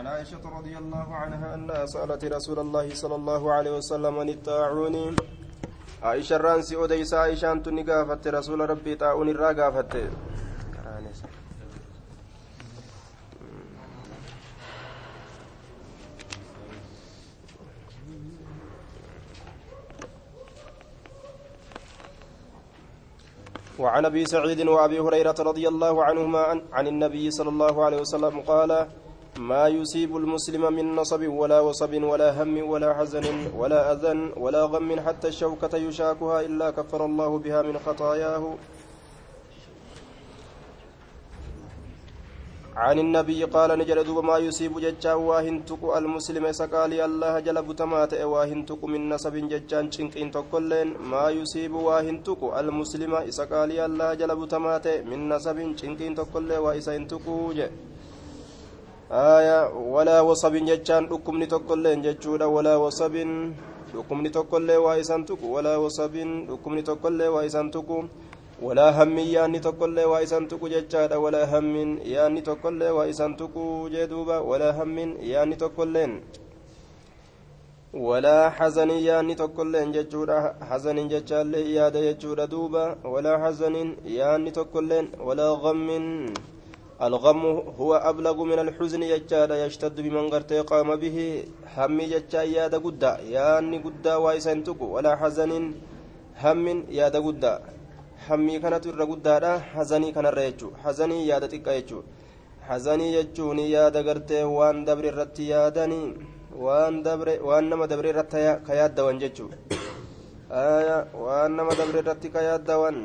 عن عائشة رضي الله عنها أنها سألت رسول الله صلى الله عليه وسلم عن الطاعون. عائشة رانسي أوديس عائشة أنت نقافت رسول ربي طاعون الراقافت. وعن أبي سعيد وأبي هريرة رضي الله عنهما عن النبي صلى الله عليه وسلم قال ما يصيب المسلم من نصب ولا وصب ولا هم ولا حزن ولا أذى ولا غم حتى الشوكة يشاكها إلا كفر الله بها من خطاياه. عن النبي قال نجد دوب ما يصيب ججا واهنتك المسلم سقالي الله جل بتمات واهنتك من نسب ججان چنقين تقلين ما يصيب واهنتك المسلم سقالي الله جل بتمات من نسب چنقين تقل وإسهنتك آية ولا وصب ججان ركمني تقلين ججودا ولا وصب ركمني تقل وإسهنتك ولا وصب ركمني تقل وإسهنتك walaa hammin yaanni tokkollee waa isan tuqu jechaadha walaa hammin yaanni tokkollee waa isan tuqu jee duuba walaa hammin yaanni tokkolleen jechuudha hazaniin jechaallee yaada jechuudha duuba walaa hazaniin yaanni tokkolleen walaa gammin الغم هو أبلغ من الحزن يجاد يشتد بمن قرتي قام به هم يجا ياد قدا يعني قدا وايسنتك ولا حزن هم ياد قدا hammii kanatu irra guddaadha hazanii kanarra jechuu hazanii yaada xiqqa jechuu hazanii jechuun yaada gartee waan dabre irratti yaadanii waan dabre waan nama dabre irratti ka yaaddawan jechuu waan nama dabre irratti ka yaaddawan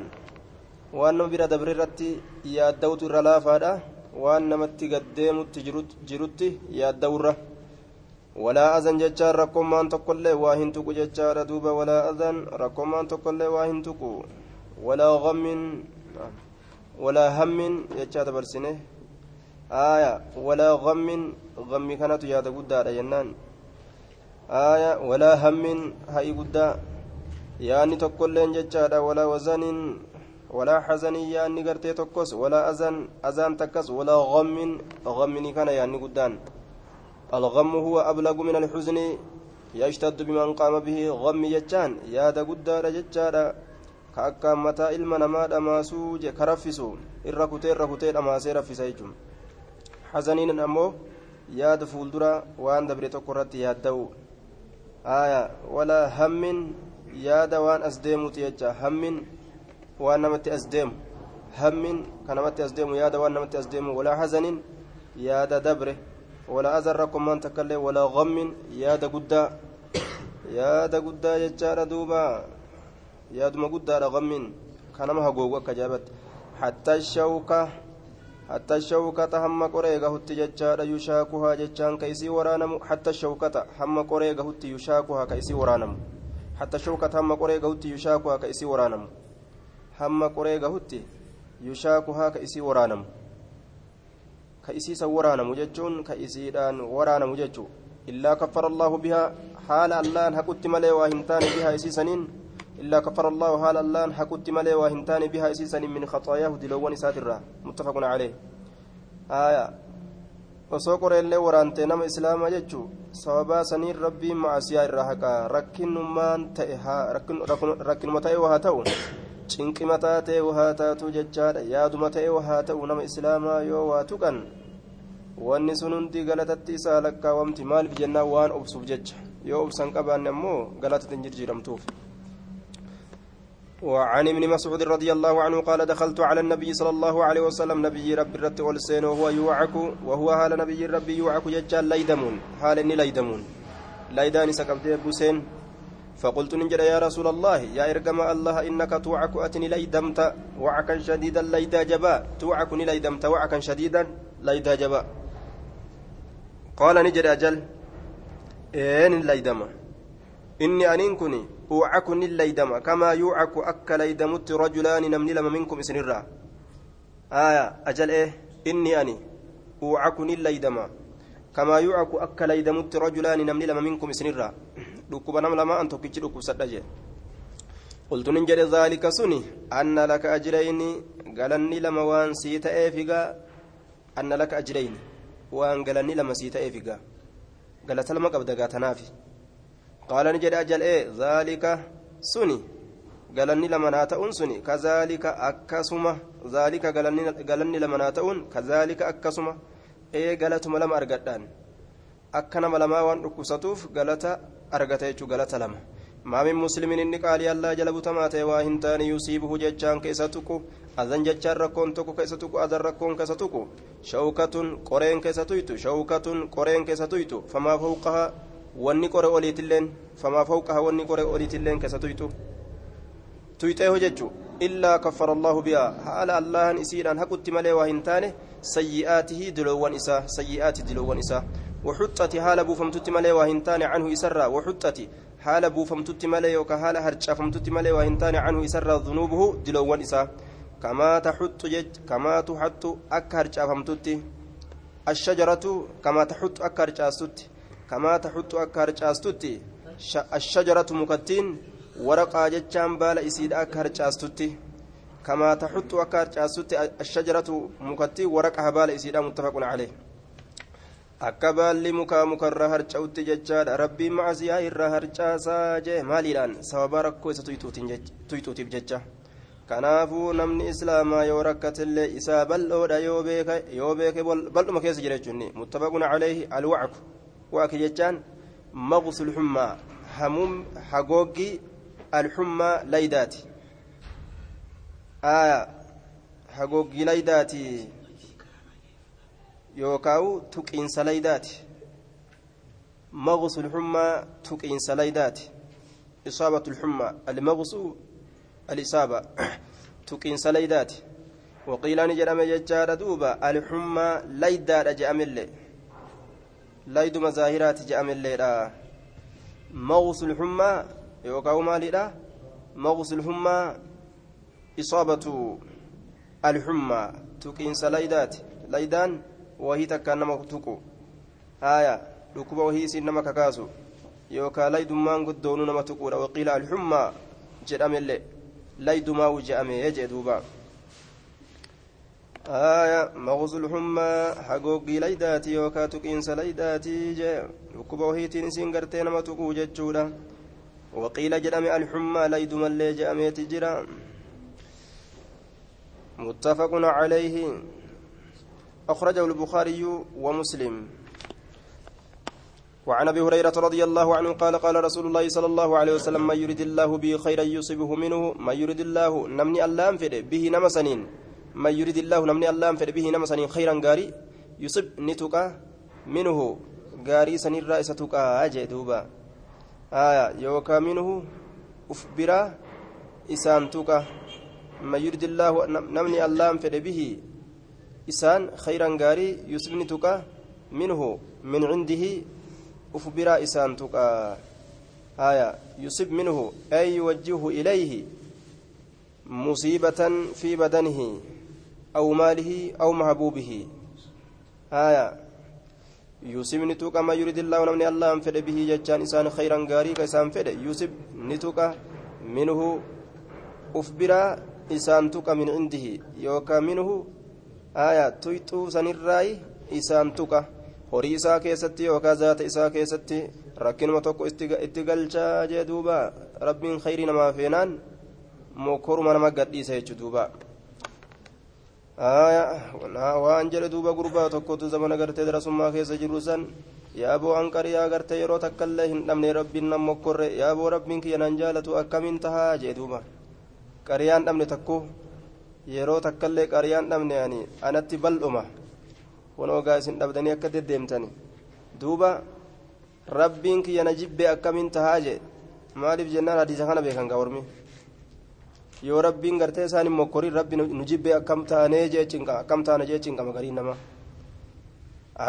waan nama bira dabre irratti yaaddawutu irra laafaadha waan namatti gaddeemutti jirutti yaaddawurra walaa azan jechaan rakkoommaan tokkollee waa hin tuqu jechaadha duuba walaa azan rakkoommaan tokkollee waa hin tuqu ولا غم ولا هم يجاد برسنه آية ولا غم غم كانت ياد قدا جنان آية ولا هم هاي قدا يعني تقولين ججاد ولا وزن ولا حزن يعني قرتي تقص ولا أذن أذان تكس ولا غم غم كان يعني قدان الغم هو أبلغ من الحزن يشتد بمن قام به غم ججان ياد قدا ججاد ka akkaan mataa ilma namaa dhamaasuu je ka raffisu irra kutee irra kutee dhamaasee raffisa jechuun hazaniin ammoo yaada fuuldura waan dabre tokko irratti yaadda'u aya walaa hammin yaada waan as deemuuti jecha hammin as deemu yaada waan namatti as deemu walaa hazaniin yaada dabre walaa azan rakkomaan takkaillee walaa gammin yaada guddaa yaada guddaa jechaadha duubaa yaaduma guddaadha gammiin kanama hagoogu akka jaabatti hatta shawka hatta shawkata hamma qoree gahutti jechaadha yushaakuhaa jechaan ka isii waraanamu hatta shawkata hamma qoree gahutti yushaakuhaa ka isii waraanamu hatta shawkata hamma qoree gahutti yushaakuhaa ka isii waraanamu hamma qoree gahutti yushaakuhaa ka isii waraanamu ka isiisan waraanamu jechuun ka isiidhaan waraanamu jechuu illaa kaffara allaahu bihaa haala allaan haqutti malee waa hin taane bihaa isiisaniin إلا كفر الله حال الله حكت ملي وهنتان بها إسيسا من خطاياه دلوان ساترة متفق عليه آية osoo qoreellee waraantee nama islaamaa jechuu sababaa saniin rabbiin macasiyaa irraa haqaa rakkinummaan ta'e rakkinuma ta'e haa ta'u cinqima taatee haa taatu jechaadha yaaduma ta'e haa ta'u nama islaamaa yoo waa tuqan wanni sun hundi galatatti isaa lakkaawamti maaliif jennaan waan obsuuf jecha yoo obsan qabaanne ammoo galatatti hin jirjiiramtuuf وعن ابن مسعود رضي الله عنه قال دخلت على النبي صلى الله عليه وسلم نبي رب الرت والسين وهو يوعك وهو هال نبي ربي يوعك ججال ليدمون هال إني ليدمون ليداني سكبت بوسين فقلت نجد يا رسول الله يا إرقم الله إنك توعك أتني ليدمت وعكا شديدا ليدا جبا. توعكني ليدمت وعكا شديدا ليدا جبا. قال نجد أجل إن ليدما إني أنين كني أوعك الليدم كما يوعك أك ليدمت رجلان نمني لما منكم إسنرا آية أجل إيه؟ إني أني أوعك الليدم كما يوعك أك ليدمت رجلان نمني لما منكم إسنرا dhukkuba nama lama an tokkichi dhukkubsadha jee suni anna laka ajrayni galanni lama waan sii ta'eefigaa anna laka ajrayni waan galanni lama sii ta'eef egaa galata lama qabda gaa tanaafi qaala ni jedhe ajal ee zaalika suni galanni lama naa ta'uun suni kazaalika akkasuma zaalika galanni lama naa ta'uun kazaalika akkasuma ee galatuma lama argadhaan akka nama lamaa waan dhukkubsatuuf galata argata jechuu galata lama ما من مسلم إني قال يلا جلب تماتي واهن تاني يصيبه جتشان كيسا تكو أذن جتشان ركون تكو كيسا تكو أذن ركون كيسا تكو شوكة قرين كيسا تويتو شوكة قرين كيسا تويتو فما فوقها wanni qore oliitilleen famaa fawqaha wanni qore oliitilleen keessa tuytu tuyxeeho jechu illaa kaffara allaahu bihaa haala allahan isiidhaan haqutti malee waa hin taane sayyi'aatihi diloowwan isaa sayyi'aati diloowwan isaa وحطتي حال بوفمتتي مالي وهنتان عنه يسرى. وحطتي حال بوفمتتي مالي يوكا حال هرشافمتتي مالي وهنتان عنه يسرى ذنوبه دلوان إسا. كما تحط جج كما تحط أكا هرشافمتتي الشجرة كما تحط أكا هرشاستتي كما تحط أكا هرشاستتي الشجرة مكتين. ورقا ججان بالا إسيد أكا هرشاستتي كما تحط أكا هرشاستتي الشجرة مكتين. ورقها بالا إسيد متفق عليه. Akka baalli mukaa mukarra harca'utti jechaadha. Rabbiin macasiyaa irra harcaasaa jee maaliidhaan? Sababa rakkoo isa tuyxuutiif jecha kanaafuu namni islaamaa yoo rakkatillee isaa bal'oodha yoo beeke bal'uma keessa jira jechuun muttabaqun caleehi alwacku wacki jechaan? Maqsul xummaa hamuum hagooggi alxummaa laydaati. Aya. Hagooggi laydaati yookaawu tuqiinsa laydaati maqsu lxummaa tuqiinsa laydaati isaabatu lxummaa almaqsu alisaaba tuqiinsa laydaati waqiilaani jedhame jechaadha duuba alxummaa laydaadha je'amillee layduma zaahiraati je'amilleedha maqsu lxummaa yookaawu maaliidha maqsu lxummaa isaabatu alxummaa tuqiinsa laydaati laydaan wahii takkaan nama tuqu haaya dhukkuba wahii isiin nama kakaasu yookaan laydummaan guddoonuu nama tuquudha waqiila alxummaa jedhamellee laydumaa wujja'amee jee duuba haaya maqsul hummaa hagoogii laydaati yookaan tuqiinsa laydaati jee dhukkuba wahiitiin isiin gartee nama tuquu jechuudha waqiila jedhame alxummaa laydumallee je'ameeti jira متفق عليه أخرجه البخاري ومسلم. وعن أبي هريرة رضي الله عنه قال قال رسول الله صلى الله عليه وسلم من يريد الله به خيرا يصيبه منه من يريد الله نمني اللام فد به نمسنين. من يريد الله نمني اللام فد به نمسنين خيرا غاري يصيب نتوكا منه غاري سن الرئيس توكا أجي دوبا. آية يوكا منه أفبرا إسان توكا من يريد الله نمني اللام فد به إسان خيرا غاري يسبني تقى منه من عنده أفبرا إسان تقى آية يصب منه أي يوجهه إليه مصيبة في بدنه أو ماله أو محبوبه آية يوسف نتوكا ما يريد الله ونمني الله أنفد به ججان إسان خيرا غاري كإسان فد يوسف نتوكا منه أفبرا إسان توكا من عنده يوكا منه aya tuyxuu sanirraayi isaan tuqa horii isaa keessatti yookaan zaata isaa keessatti rakkinuma tokko itti galchaa jee duuba rabbiin khayrii namaa feenaan mokoruma nama gadhiisa jechuu duuba waan jedhe duuba gurbaa tokkotu zamana gartee darasummaa keessa jiru san yaaboo anqariyaa gartee yeroo takkallee hin dhabne rabbiin nam mokkorre yaaboo rabbiin kiyya nan jaalatu akkamiin tahaa jee duuba qariyaan dhabne takko yeroo takkallee qariyaan dhabne ani anatti bal'uma kun ogaa isin dhabdanii akka deddeemtani duuba rabbiin kiyya na jibbee akkamiin tahaa jee maaliif jennaan hadiisa kana beekan gaa ormi yoo rabbiin gartee isaan hin mokkorin rabbi nu jibbee akkam taanee jee cinqa akkam taana jee cinqama gariin nama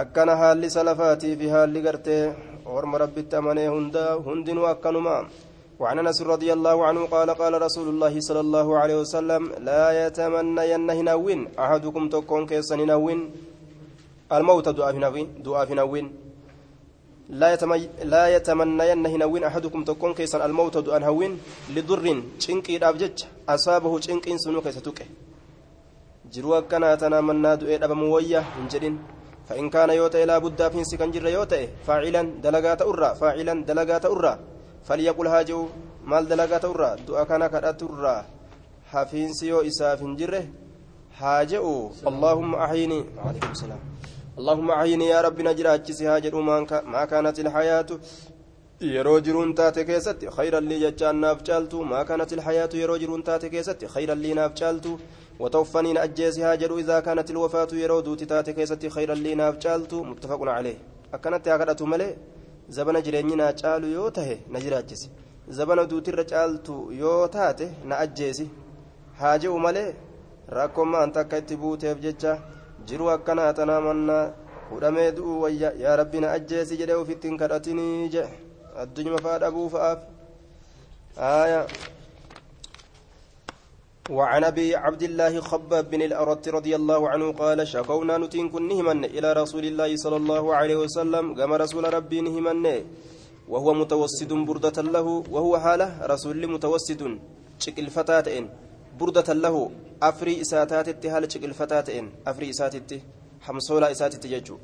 akkana haalli salafaatii fi haalli gartee orma rabbitti amanee hunda hundinuu akkanuma وعن انس رضي الله عنه قال قال رسول الله صلى الله عليه وسلم لا يتمنين هنوين. أحدكم تكون كيسن هنوين. الموت دعاء هنوين لا يتمي لا يتمنين هنوين. أحدكم تكون كيسن الموت دعاء هنوين. لضر چنقي دابجج. أصابه چنقين سنو كيستوك جروا كنا تنا منا دعاء دبم ويا انجدين فإن كان يوتئ لا بد في سكن جر يوتئ. فاعلا دلقات أرى فاعلا دلقات أرى فليقل هاجو مال دلقات أرى دعا كان كرات أرى حفين سيو إساف جره haa jedhu اللهم أحيني. وعليكم السلام. اللهم أحيني yaa rabbi na jiraachi haa jedhu. ما كانت الحياة taate keessatti خيرا لي jechaan naaf caaltu ما كانت الحياة yeroo jiruun taate keessatti خيرا لي naaf caaltu وتوفني na ajjeesi haa jedhu. إذا كانت الوفاة yeroo duuti taate keessatti خيرا لي naaf caaltu. متفق عليه. akkanatti يا قدرة ملي zabana jireenyi naa caalu yoo tahe na jiraachisi zabana duuti naa caaltu yoo taate na ajjeesi هاجو ملي rakkoomaa anta akka itti buuteef jecha jiru akkanaa tanaa mannaa hudhamee du'u wayya yaa rabbi na ajjeesi jedhee ofitti hin kadhatinii jedhe addunyaa fa'aa dhabuu fa'aaf آية وعن أبي عبد الله خباب بن الأرت رضي الله عنه قال شكونا نتين كن نهمن إلى رسول الله صلى الله عليه وسلم كما رسول ربي نهمن وهو متوسد بردة له وهو حاله رسول متوسد شكل فتاتين بردة له أفري إساتات هال شكل فتاتين أفري إساتت حمصولا إساتت يجو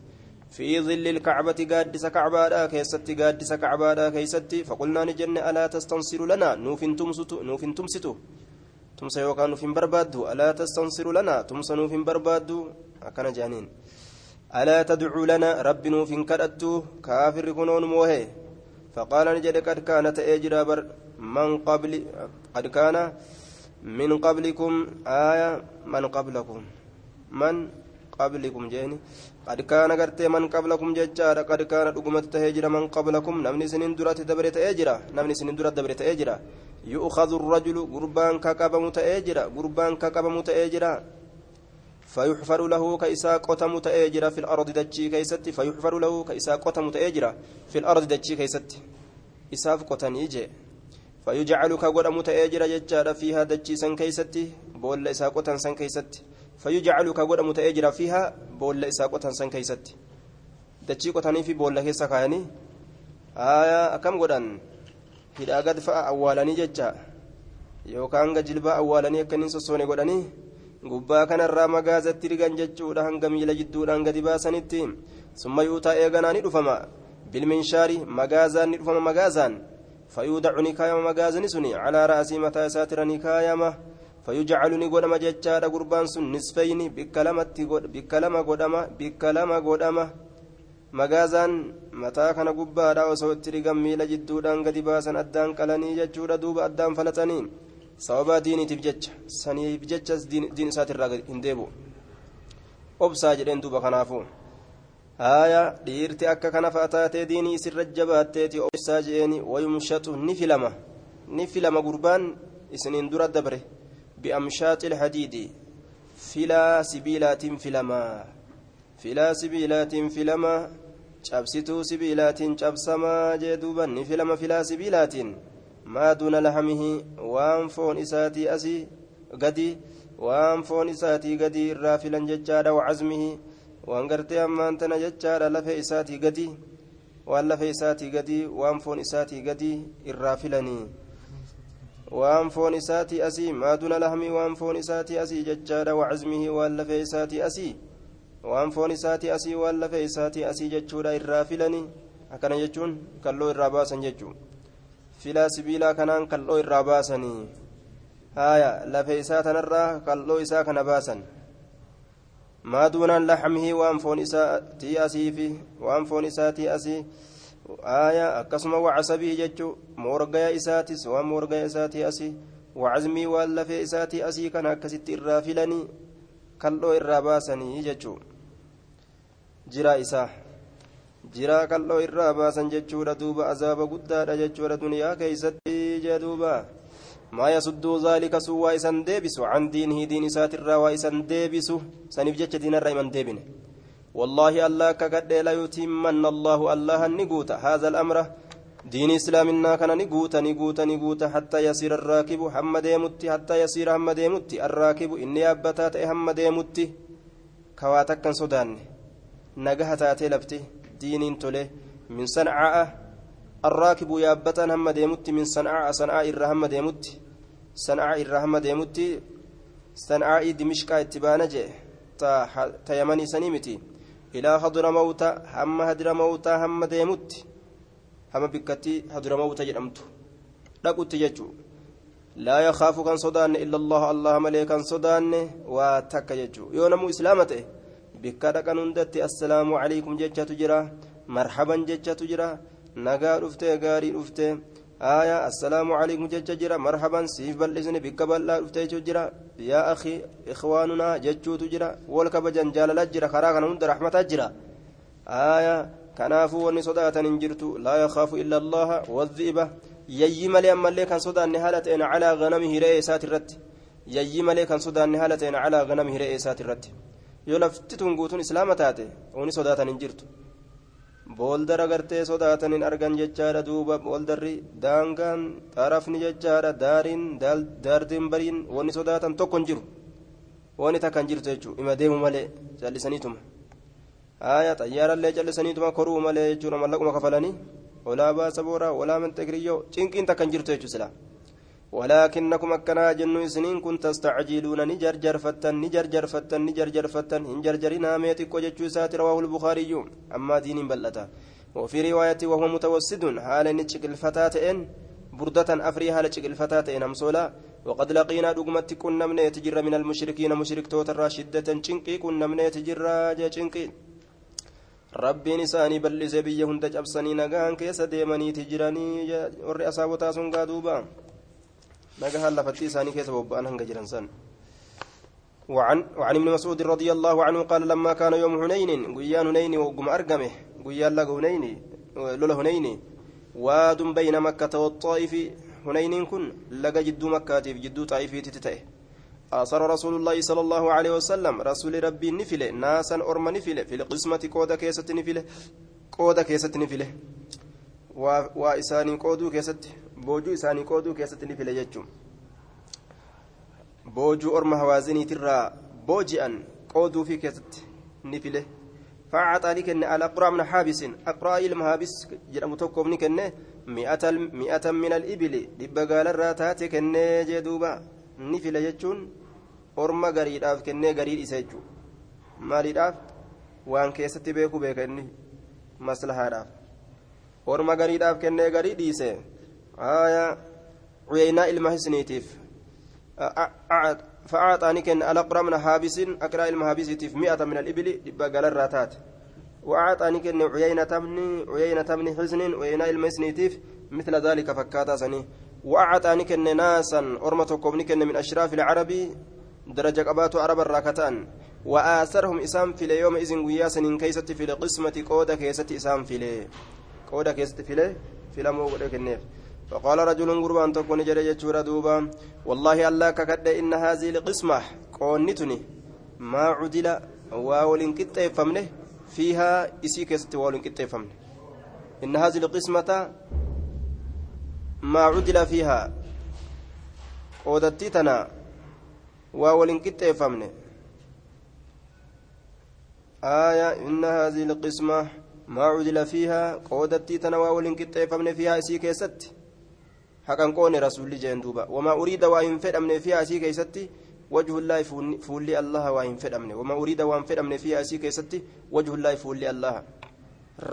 في ظل الكعبة قادس كعبادا كيست قادس كعبادا كيست فقلنا نجن ألا تستنصر لنا؟ نوف تمسط نوف تمسطه تمسى يوكا نوف بربادو ألا تستنصر لنا تمسى نوف بربادو أكن جانين ألا تدعو لنا رب نوف كرأتو كافر كنون موهي فقال نجد قد كانت أجرا بر من قبل قد كان من قبلكم آية من قبلكم من قبلكم جاني قد كان غرتي من قبلكم ججارا قد كان دغمت تهجر من قبلكم نمني سنين درات دبرت اجرا نمني سنين درات دبرت اجرا يؤخذ الرجل قربان كقبم تاجرا قربان كقبم تاجرا فيحفر له كيسا قتم تاجرا في الأرض دجي كيست فيحفر له كيسا قتم تاجرا في الأرض دجي كيست إساف قتني جي فيجعل كغدم تاجرا ججارا فيها دجي سن كيست بول إسا قتن سن كيست فيجعل كغدم تاجرا فيها boolla isaa qotan san keeysatti dachii qotanii fi boolla keessa kaayanii aayaa akkam godhan hidhaa gad fa'a awwaalanii jecha yookaan hanga jilbaa awwaalanii akka inni sossoone godhanii gubbaa kanarraa magaazatti rigan jechuudha hanga miila jidduudhaan gadi baasanitti summa yuutaa eeganaa ni dhufama bilminshaari magaazaan ni dhufama magaazaan ni kaayama magaazani suni calaa ra'asii mataa isaatira ni kaayama فيجعل نقدم ججارة قربان سن نصفين بكلمة بكلمة قدمة magaazaan mataa kana gubbaadha osoo itti rigan miila jidduudhaan gadi baasan addaan qalanii jechuudha duuba addaan falaxanii. Sababa diiniitiif jecha saniif jechas diin isaatirraa hin deebi'u. Obsaa jedheen duuba kanaafu. Haaya dhiirti akka kana fa'a taatee diinii isirra jabaatteeti obsaa jedheeni wayumshatu ni filama. Ni filama gurbaan isiniin dura dabre. Bi'amshaati ilhadiidi filaa sibiilaatiin filamaa filaa sibiilaatiin filamaa cabsituu sibiilaatiin cabsamaa jee duuba ni filama filaa sibiilaatiin maa duuna lahamihi waan foon isaatii asii gadi waan foon isaatii gadi irraa filan jechaadha wacazmihi waan gartee ammaan tana jechaadha lafee isaatii gadi waan lafee isaatii gadi waan foon isaatii gadi irraa filanii waan foon isaatii asii maa duuna lahamii waan foon isaatii asii jechaadha wacazmihi waan lafee isaatii asii waan foon isaatii asii waan lafee isaatii asii jechuudha irraa filanii akkana jechuun kalloo irraa baasan jechuu filaa sibiilaa kanaan kalloo irraa baasanii haya lafee isaa tanarraa kalloo isaa kana baasan maa duunaan laxamihii waan foon isaatii asii fi waan foon isaatii asii haya akkasuma wacasabii jechuu moorgaya isaatis waan moorgaya isaatii asii wacazmii waan lafee isaatii asii kana akkasitti irraa filanii kalloo irraa baasanii jechuu jiraa isaa jiraa kalloo irraa baasan jechuudha duuba azaaba guddaadha jechuudha duniyaa keeysatti jee duuba maa yasudduu zaalika sun waa isan deebisu can diinihi diin isaatirraa waa isan deebisu saniif jecha diinarraa iman deebine والله الله كقد لا يتمن الله الله نقوت هذا الأمر دين إسلامنا كان نقوت نقوت نقوت حتى يصير الراكب حمد يمت حتى يصير حمد يمت الراكب إني أبتات حمد يمت كواتك سودان نجها تاتي لفتي دين تله من صنعاء الراكب يابتا حمد يمت من صنعاء صنعاء الرحمد يمت صنعاء الرحمد يمت صنعاء دمشق اتبانجه تا يمني سنيمتي ilaa hadura mawta hamma hadira mawtaa hamma deemutti hamma bikkatti hadura mawta jedhamtu dhaqutti jechuu sodaanne illa allaha allaha malee kan sodaanne waa takka jechuu yoo namuu islaama ta'e bikka dhaqan hundatti assalaamu calaykum jechatu jira marhaban jechatu jira nagaa dhufte gaarii dhufte aya assalaamu calaykum jecha jira marhaban siif bal'isni bikka bal'aa dhufte jechuu jira yaa akhi ikhwaanunaa jechuutu jira wal kabajan jaalala jira karaa kana hunda raxmataa jira aya kanaafuu wanni sodaatan hin jirtu laa yakaafu illa allaha wadhi'iba yayyi malee ammallee kan sodaanne haala ta'een calaa ganamihi re'ee isaati irratti yayyi malee kan sodaanne yoo lafti tun guutuun islaama taate wani sodaatan hin jirtu booldara gartee sodaatan hin argan jechaadha duuba booldarri daangaan xarafni jechaadha daariin daardiin bariin wani sodaatan tokko hin jiru wani takka hin jirtu jechuudha ima deemu malee callisaniituma haaya xayyaarallee callisaniituma koruu malee jechuudha mallaquma kafalanii walaa baasa boora walaa manxegriyyoo cinqiin takka hin jirtu jechuudha silaa ولكنكم أكنا جنو سنين كن تستعجلون نجرجر فتن نجرجر فتن نجرجر فتن هنجرجرنا ميتك وجتشو سات رواه البخاري. أما دين بلتا. وفي رواية وهو متوسد حال نتشك الفتاة إن بردة أفري حال نتشك الفتاة إن أمسولا. وقد لقينا دقمت كنا من يتجر من المشركين مشرك توتر شدة شنقي كنا من يتجر شنقي rabbiin isaanii bal'isee biyya hunda cabsanii nagaan keessa deemaniiti jiranii warri asaabotaa sun gaa نجاها لفتي ساني كيس بوبان هنجا جرنسان وعن وعن ابن مسعود رضي الله عنه قال لما كان يوم هنين قيان هنين وقم أرقمه قيان لق هنين لولا هنين واد بين مكة والطائف هنين كن لقى جدو مكة جدو طائف تتتئه أصر رسول الله صلى الله عليه وسلم رسول ربي نفله ناسا أرم نفله في القسمة كودا كيسة نفله كودا كيسة نفله وإساني كودو كيسة isaanii qooduu keessatti ni file jechuun. Boojuu orma hawaaziniitirraa booji'an qooduu fi keessatti ni file. فأعطى لكن على أقرأ من حابس أقرأ إلما حابس جرم توكم نكن مئة مئة من الإبل لبقال الراتات كن جدوبا نفل يجون أرما قريد أف كن قريد إسجو مالي أف وان كيست بيكو بيكني مصلحة أف أرما قريد أف كن قريد إسجو آية عيينا المهسنيتيف فأعطاني كان الأقرى من حابس أقرأ المهابسيتيف مئة من الإبل بقال الراتات وأعطاني كان عيينة تمني عيينة تمني حسن عيينا المهسنيتيف مثل ذلك fakkaataa sanii. وأعطى ni kennan ناسا orma kaan من أشراف العرب daraja qabaata araba irraa ka ta'an. وآثرهم إسام في اليوم إذن guyyaa san keessatti في القسمة qooda keessatti isaan فيي qooda keessatti fi fiilamoo kanneef. فقال رجل qurbaan tokkoon ni jedhe yeroo je'u duuba. والله rabbiin kakadhe إن هذه القسمة qooddiin tuni. ما عدل waa walin qixxeeffamne. فيها isii keessatti waa walin qixxeeffamne. إن هذه القسمة ما عدل فيها. qooddii tana waa walin qixxeeffamne. آية إن هذه القسمة ما عدل فيها. qooddii tana waa walin qixxeeffamne. فيها isii keessatti. Haqan qoone rasuulli jeen duuba wamaa uriida waa hin fedhamne fi asii keeysatti wajhullaahi fuulli allaha waa hin fedhamne wamaa uriida waan fedhamne fi asii keessatti wajhullaahi fuulli allaha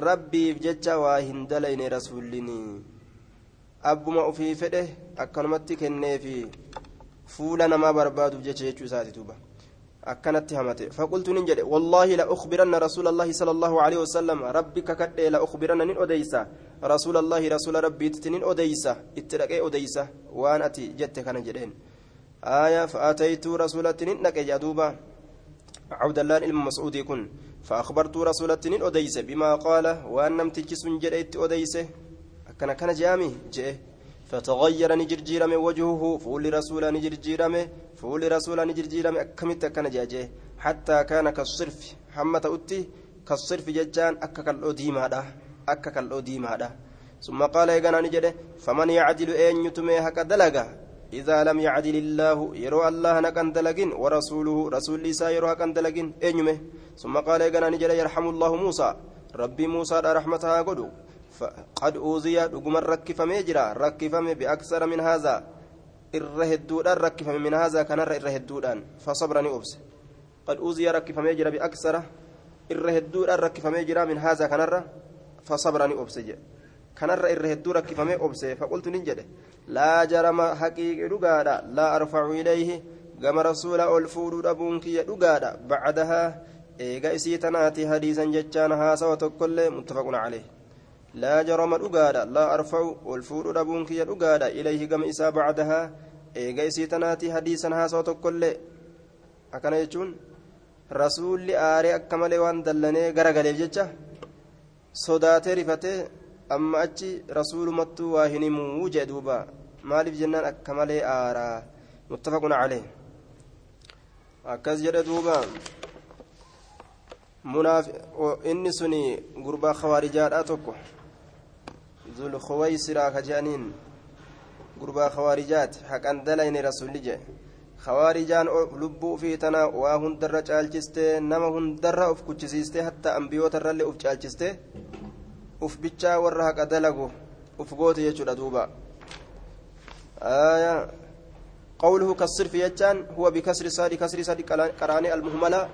rabbiif jecha waa hin dalayne rasuullini abbuma ufii fedhe akkanumatti kenneefi fuula namaa barbaaduuf jecha jechuu isaati duuba akkanatti hamate faqultu nin jedhe wallaahi la ukhbiranna rasuula allaahi sala allaahu aleyhi wasalam rabbi kakadhe la ukhbiranna nin odeysa rasuula allaahi rasuula rabbiititti nin odeysa itti dhaqee odeysa waan ati jette kana jedheen آية فأتيت رسولة نقي جدوبا عبد الله بن مسعود كن فأخبرت رسولة أديس بما قال وأن نمتك سنجريت أديس كان كان جامي جئ فتغير نجرجيرم وجهه فول رسول نجرجيرم فول رسول نجرجيرم أكمت كان جاجي حتى كان كالصرف. حمة أتي كالصرف ججان أكك الأديم هذا أكك الأديم هذا ثم قال يغنى نجده فمن يعدل أن يتمي هكا دلقا إذا لم يعدل الله يرو الله نكن دلقين ورسوله رسول ليسا يرو هكن دلقين أن ثم قال يغنى نجده يرحم الله موسى. ربي موسى رحمتها قد أوذي دقم ركفمي جرا ركفمي بأكثر من هذا. الرهدودان ركفمي من هذا كان الرهدودان فصبرني أبس قد أوذي ركفمي جرا بأكثر irra hedduudhaan rakkifamee jira min haazaa kanarra fasabra ni obse jedhe kanarra irra hedduu rakkifamee obse faqultu nin jedhe laa jarama haqiiqi dhugaadha laa arfacu ilayhi gama rasuula ol fuudhuu dhabuun kiyya dhugaadha bacdahaa eega isii tanaati hadiisan jechaan haasawa tokkollee muttafaqun calee dhugaadha laa arfacu ol fuudhuu dhabuun kiyya dhugaadha ilayhi gama isaa bacdahaa eega isii tanaati hadiisan haasawa tokkollee akkana jechuun rasuulli aaree akka malee waan dallanee garagaleef jecha sodaatee rifatee amma achi rasuulumattuu waa hin himuu jee duuba maaliif jennaan akka malee aaraa muttafaqun calee akkas jedhe duuba inni suni gurbaa kawaarijaadhaa tokko zulkuwaysiraa ka je'aniin gurbaa kawaarijaati haqan dalayne rasulli jee khawaarijaan lubbuu ufii tana waa hundarra caalchistee nama hundarra uf kuchisiistee hatta ambiyootarrallee uf caalchistee uf bichaa warra haqa dalagu uf goote jechuudha duuba آية قوله كالصرف يجان هو بكسر صاد كسر صاد قراني المهملة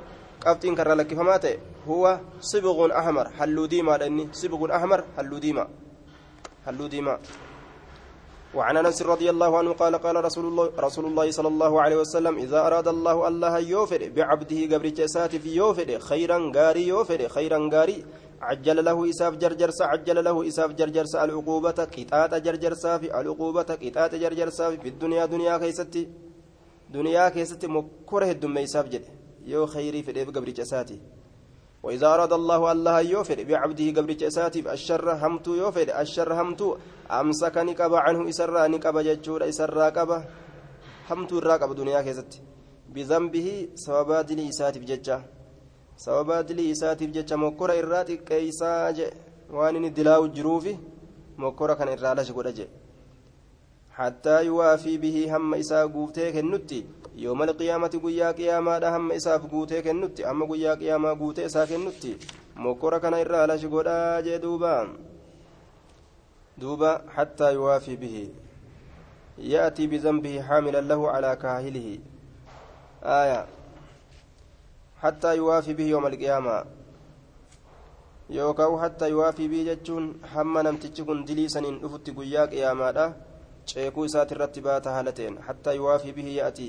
قبطين كرر لك فماته هو صبغ أحمر حلو ديما لأني صبغ أحمر حلو ديما حلو ديما. وعن أنس رضي الله عنه قال قال رسول الله رسول الله صلى الله عليه وسلم إذا أراد الله الله يوفر بعبده قبر جسات في يوفر خيرا غاري يوفر خيرا غاري. عجل له إساف جرجرس عجل له إساف جرجرس العقوبة قطعة جرجرسا في العقوبة قطعة جرجرسا في الدنيا دنيا كيستي دنيا كيستي مكره الدم إساف جد يو خيري في قبر جساتي. وإذا أراد الله الله يوفر بعبده قبر جساتي الشر همتو يوفر الشر همتو أمسك نقب عنه إسرى نقب ججور إسرى قب همتو الراقب دنيا كيستي بذنبه sababa dilii isaatiif jecha mokkora irraa xiqqeeysaa je waan inni dilaa'u jiruufi mokkora kana irraa lashi godha je hattaa yuwaafii bihii hamma isaa guutee kennutti yooma alqiyaamati guyyaa qiyaamaadha hamma isaaf guutee kennutti hamma guyyaa qiyaamaa guutee isaa kennutti mokkora kana irraa lashi godhaa jee duuba duuba hattaa yuwaafii bihii يأتي بذنبه حاملا له على كاهله آية حتى يوافي به يوم القيامة yookaan hatta yuwaafii bii jechuun hamma namtichi kun dilii saniin dhufutti guyyaa qiyaamaadha ceekuu isaati irratti baata haala ta'een hatta yuwaafii bihi yaa'ati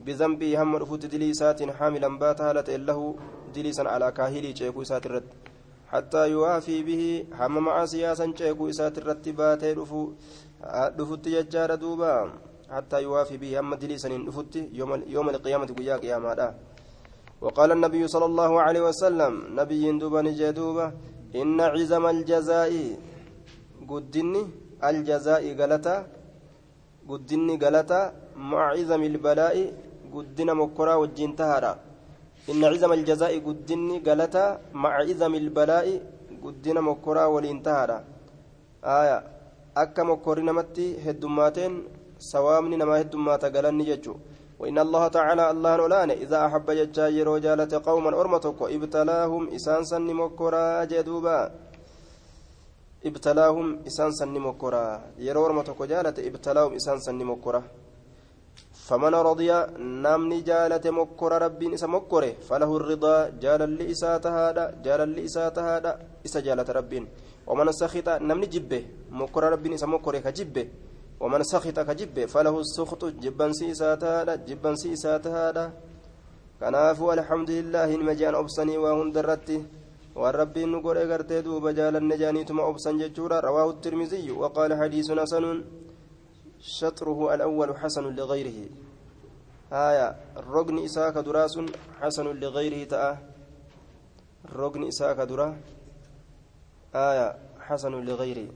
dilii isaatiin haamilan baata haala ta'een lahu dilii san alaa kaahilii ceekuu isaati irratti hatta yuwaafii bihi hamma macaasiyaa san ceekuu isaati irratti baatee dhufutti jechaadha duuba hatta yuwaafii bihi hamma dilii saniin dhufutti yooma alqiyaamati guyyaa qiyaamaadha وقال النبي صلى الله عليه وسلم نبي دوبا نجدوبا إن عزم الجزاء قدني الجزاء غلطة قدني غلطة مع عزم البلاء قدنا مكرا وجين تهارا إن عزم الجزاء قدني غلطة مع عزم البلاء قدنا مكرا ولين تهارا آية أكا مكورنا متي هدوماتين سوامني نما هدوماتا غلني ججو وإن الله تعالى الله نولان إذا أحب ججا يرو جالة قوما أرمتك ابتلاهم إسان سن مكرا جدوبا ابتلاهم إسان سن مكرا يرو أرمتك جالة ابتلاهم إسان سن مكرا فمن رضي نمني جالة مكرا ربي إسا مكره فله الرضا جال اللي إسات هذا جال اللي إسات هذا إسا جالة ربي ومن سخط نمني جبه مكرا ربي إسا مكره كجبه ومن سخط كجب فله السخط جبا سيساتا جبا سيساتا كنافو الحمد لله المجان أبصني وهندرتي والرب نقول اغرتي دوب جال النجاني ثم أبصن ججورا رواه الترمذي وقال حديث حسن شطره الأول حسن لغيره آية الركن إساك دراس حسن لغيره تأه الركن إساك درا آية حسن لغيره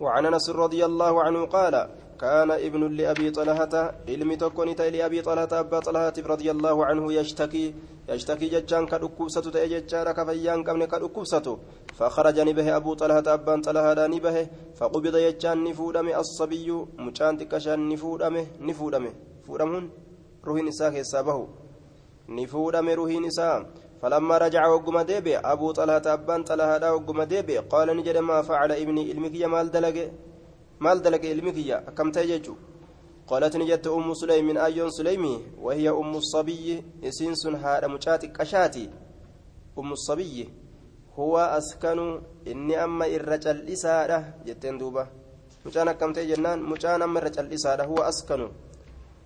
وعن انس رضي الله عنه قال كان ابن لأبي طلحة علم تكون لأبي طلحة أبا طلحة رضي الله عنه يشتكي يشتكي ججان كدكوبسة تأججان كفيان كمن كدكوبسة فخرج نبه أبو طلحة أبان طلحة نبه فقبض يجان نفودم الصبي مجان تكشان نفودم نفودم. فودمهن روح نساء حسابه نفودم روح نساء. فلما رجع وقم ديبي أبو طلحة أبان طلحة وقم ديبي قال نجد ما فعل ابني علمك يا مال دلق مال دلق علمك يا كم تيجو قالت نجت أم سليم أيون سليمي وهي أم الصبي إسنس هذا مشاتك كشاتي أم الصبي هو أسكن إني أما الرجل إسارة جتين دوبة مشان كم جنان مشان أما الرجل إسارة هو أسكن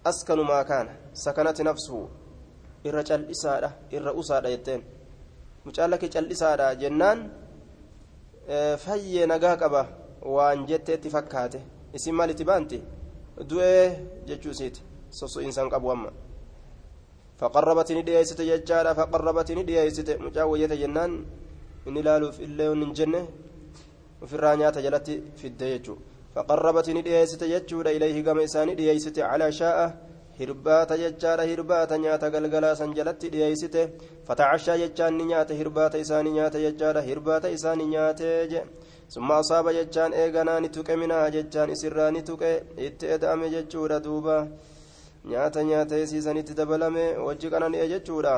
أسكن ما كان سكنت نفسه الرجل إسارة الرؤسارة جتين مشان لك إسارة جنان fayyee nagaa qaba. Waan jetteetti fakkaate. Isin maalitti baanti du'ee jechuu isiiti soso'iinsaan qabu amma. Faqarrabatini dhiyeessite jechaadha faqarrabatini dhiyeessite mucaa wayyate jennaan inni ilaaluuf illee hin jenne. Ofirraa nyaata jalatti fidde jechuu. Faqarrabatini dhiyeessite jechuudha ilayhi gama isaanii dhiyeessite calaa hirbaata jechaadha hirbaata nyaata galgalaa san jalatti dhiyeessite fatacashaa jechaan ni nyaate hirbaata isaanii nyaate jechaadha hirbaata isaanii nyaatee je summa asaaba jechaan eeganaa ni tuqe minaa jechaan isirraa ni tuqe itti eda'ame jechuudha duuba nyaata nyaatee siisanitti dabalame wajji qanani'e jechuudha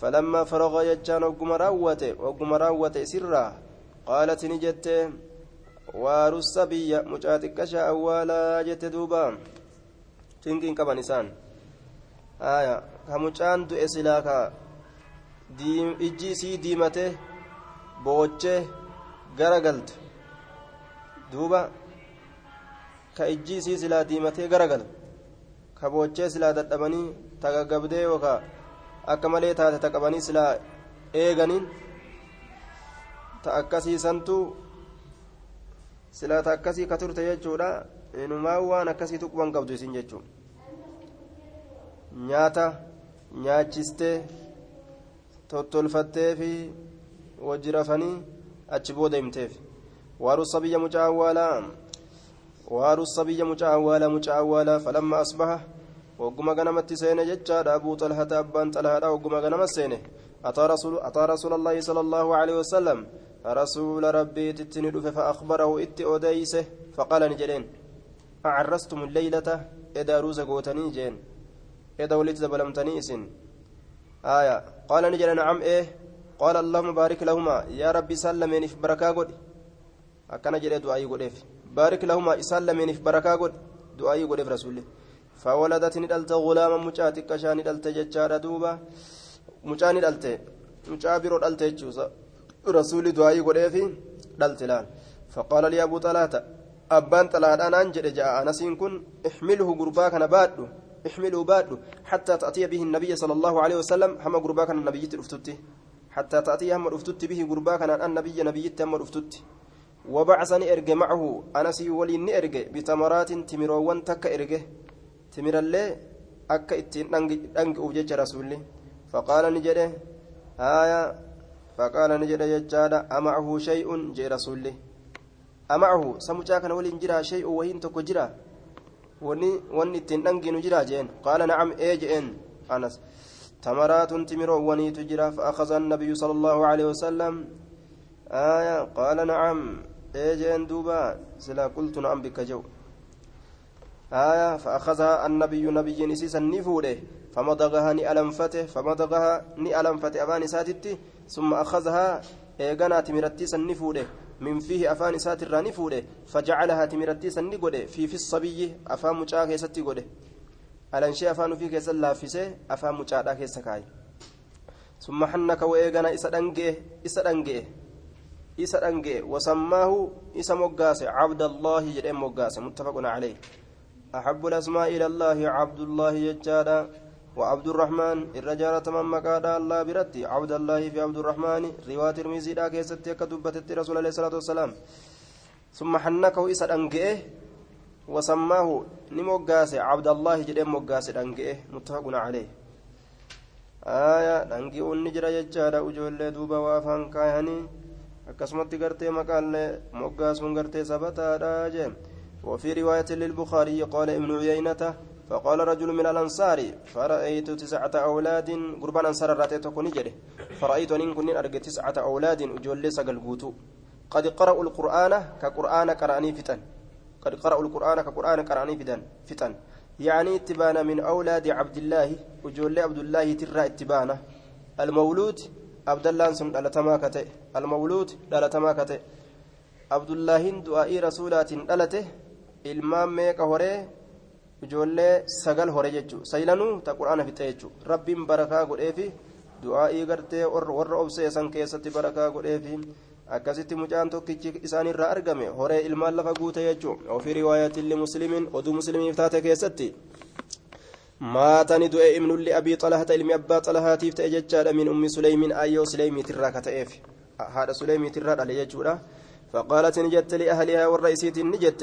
falammaa faraga jechaan ogguma raawwate ogguma raawwate isirraa qaalati jette waarussa biyya mucaa xiqqashaa awwaalaa jette duuba tinqiin qaban isaan aya ka mucaan du'e silaa ka ijji isii diimate boochee gara galte duuba ka ijji isii silaa diimatee gara galu ka boochee silaa dadhabanii tagaggabdee yookaa akka malee taate ta silaa eeganiin ta akkasiisantu silaa ta akkasii ka turte jechuudha inumaa waan akkasii tuquban qabdu isin jechuun nyaata nyaachistee tottolfattee fi wajji rafanii achi booda himteef waarussa biyya mucaa awwaalaa waarussa biyya mucaa awwaalaa mucaa awwaalaa falamma asbaha wagguma ganamatti seene jechaadha abuu xalhata abbaan xalhaadha wagguma ganama seene ataa rasuula allaahi sala allaahu aleyhi wasalam rasuula rabbiititti ni dhufe fa akbarahu itti odeyse faqaala jedheen الليلة إذا روز قوتني جين إذا ولدت بلمتني إسن آية. قال نجل نعم إيه. قال اللهم بارك لهما. يا ربي سلمني في بركة قد. أكن جل دعائي قد بارك لهما سلمني في بركة قد. دعائي قد رسول فولدت ندلت غلاما مجاتك كشان ندلت ججار دوبا. مجاني ندلت. مجابر ندلت رسول دعائي قد في دلت لأن فقال لي أبو طلحة abbaan xalaadhaanaan jedhe ja'a anasiin kun ixmilhu gurbaa kana baadhu baadhu xattaa ta'tiya bihi nabiyya sala allahu alehi wasalam hama gurbaa kana nabiyyitti dhuftutti حتى تأتي هم رفتت به قربا كان النبي نبي تم رفتت وبعثني إرج معه. أنا سي ولي إرج بتمرات تمروان تك إرج تمر الله أك إتين أنج أوجج رسولي. فقال نجده آية. فقال نجده يجادا أمعه شيء جي رسولي. أمعه سمجا كان ولي جرا شيء وهين تكو جرا وني وني إتين أنجن جرا جين قال نعم إيجئن أنس تمرات تمرو وني تجرا فأخذ النبي صلى الله عليه وسلم آية قال نعم إيجئن دوبا سلا قلت نعم بك جو آية فأخذها النبي نبي نسيسا نفوده فمضغها نألمفته فمضغها نألمفته أبان ساتتي ثم أخذها إيغانا تمرتيسا نفوده من فيه أفان ساتر نفوده فجعلها تمرتيسا نقوده في في الصبي أفان مجاك laaffisee afaan mucaadhaa keessa kaaye summa hannaka wa'eegana isa dhangee isa dhangee isa dhangee wasammaahu isa moggaase cabdallaahi jedheen moggaase muttafaqun calayh أحب الأسماء إلى الله عبد الله يجادا وعبد الرحمن الرجال تمام مقادا الله برتي. عبد الله في عبد الرحمن رواية ترمذي دا كيستي كتبت رسول الله صلى الله عليه وسلم. ثم حنكه إسد أنجئه وسماه نموغاس عبد الله جدين موغاس دنگئه متفق عليه. آية دنگي ونجرا يجارا وجول دوبا وافان كاياني akkasumatti gartee maqaallee moggaasuun gartee sabataadha jee وفي رواية للبخاري قال ابن عيينة فقال رجل من الأنصار فرأيت تسعة أولاد قربان أنصار راتيتو كوني فرأيت أن كن أرجع تسعة أولاد أجول سقل قد قرأوا القرآن كقرآن قرأني فتن. قد قرأوا القرآن كقرآن قرآني فتن فتن. يعني اتبانا من أولاد عبد الله وجول عبد الله ترى اتبانا. المولود عبد الله سم دلتما كته المولود دلتما كته عبد الله دعاء رسولات دلته. ilmaan meeqa horee ijoollee sagal hore jechuudha saylanuu ta quraana fixe jechuudha rabbiin barakaa godheefi du'aa'ii gartee warra obsee san keessatti barakaa godheefi akkasitti mucaan tokkichi isaanirraa argame horee ilmaan lafa guute jechuudha ofii riwaayatilli muslimiin oduu muslimiif taate keessatti. maatani du'e ibnulli abii xalahata ilmi abbaa xalahaatiif ta'e jechaadha min ummi suleymiin ayyoo suleymiitirraa ka ta'eef haadha suleymiitirraa dhale jechuudha فقالت نجت لأهلها والرئيسيت نجت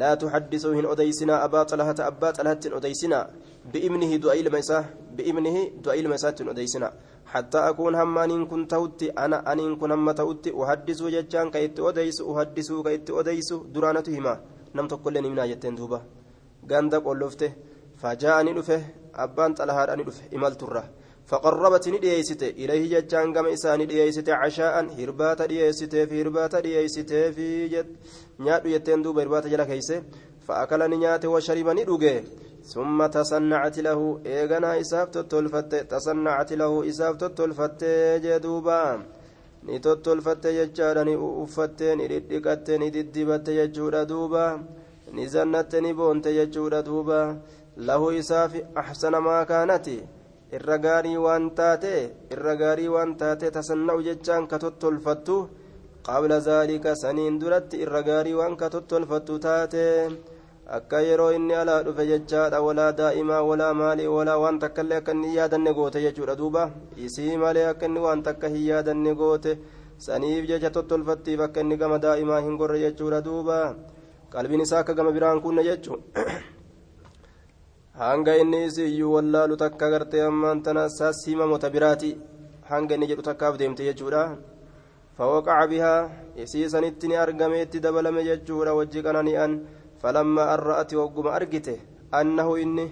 لا تحدثوهن أديسنا أبا طلحة أبا طلحة أديسنا. بإبنه دعيل مسا بإبنه دعيل مسات أديسنا. حتى أكون هم أن كنت توتي أنا أن كن هم توتي أحدث ججان كيت أديس أحدث كيت أديس درانتهما. نم تقول لي من آيتين دوبا. غاندق ولفته فجاءني دفه أبان طلحة أني دفه إمالت الره فقربتني دييسته إليه ججان قام إساني دييسته عشاء هربات دييسته في هربات دييسته في جد نيات يتين دوب جلا كيسه فأكلني نيات وشربني دوغي ثم تصنعت له إيغنا إساف تتولفت تصنعت له إساف تتولفت جدوبا ni tottolfatte jechaadha ni uffatte ni dhidhiqatte ni diddibatte jechuudha duuba. Ni zannatte ni boonte jechuudha irra gaarii waan taate irra gaarii waan taate tasanna'u jechaan ka tottolfattu qabla zaalika saniin duratti irra gaarii waan ka tottolfattu taate akka yeroo inni alaa dhufe jechaadha walaa daa'imaa walaa maalii walaa waan takkaillee akka inni yaadanne goote jechuudha duuba isii malee akka inni waan takka hin yaadanne goote saniif jecha tottolfattiif akka inni gama daa'imaa hin gorre jechuudha duuba qalbiin isaa akka gama biraan kunne jechuudha hanga inni isiyyuu wallaalu takka gartee ammaan tana sasimamota biraati hanga inni jedhu takkaaf deemte jechuudha فوقع بها يسيسن اتني أرقميت دبل مججورا وجقنني أن فلما أن رأت وقم أرقته أنه إني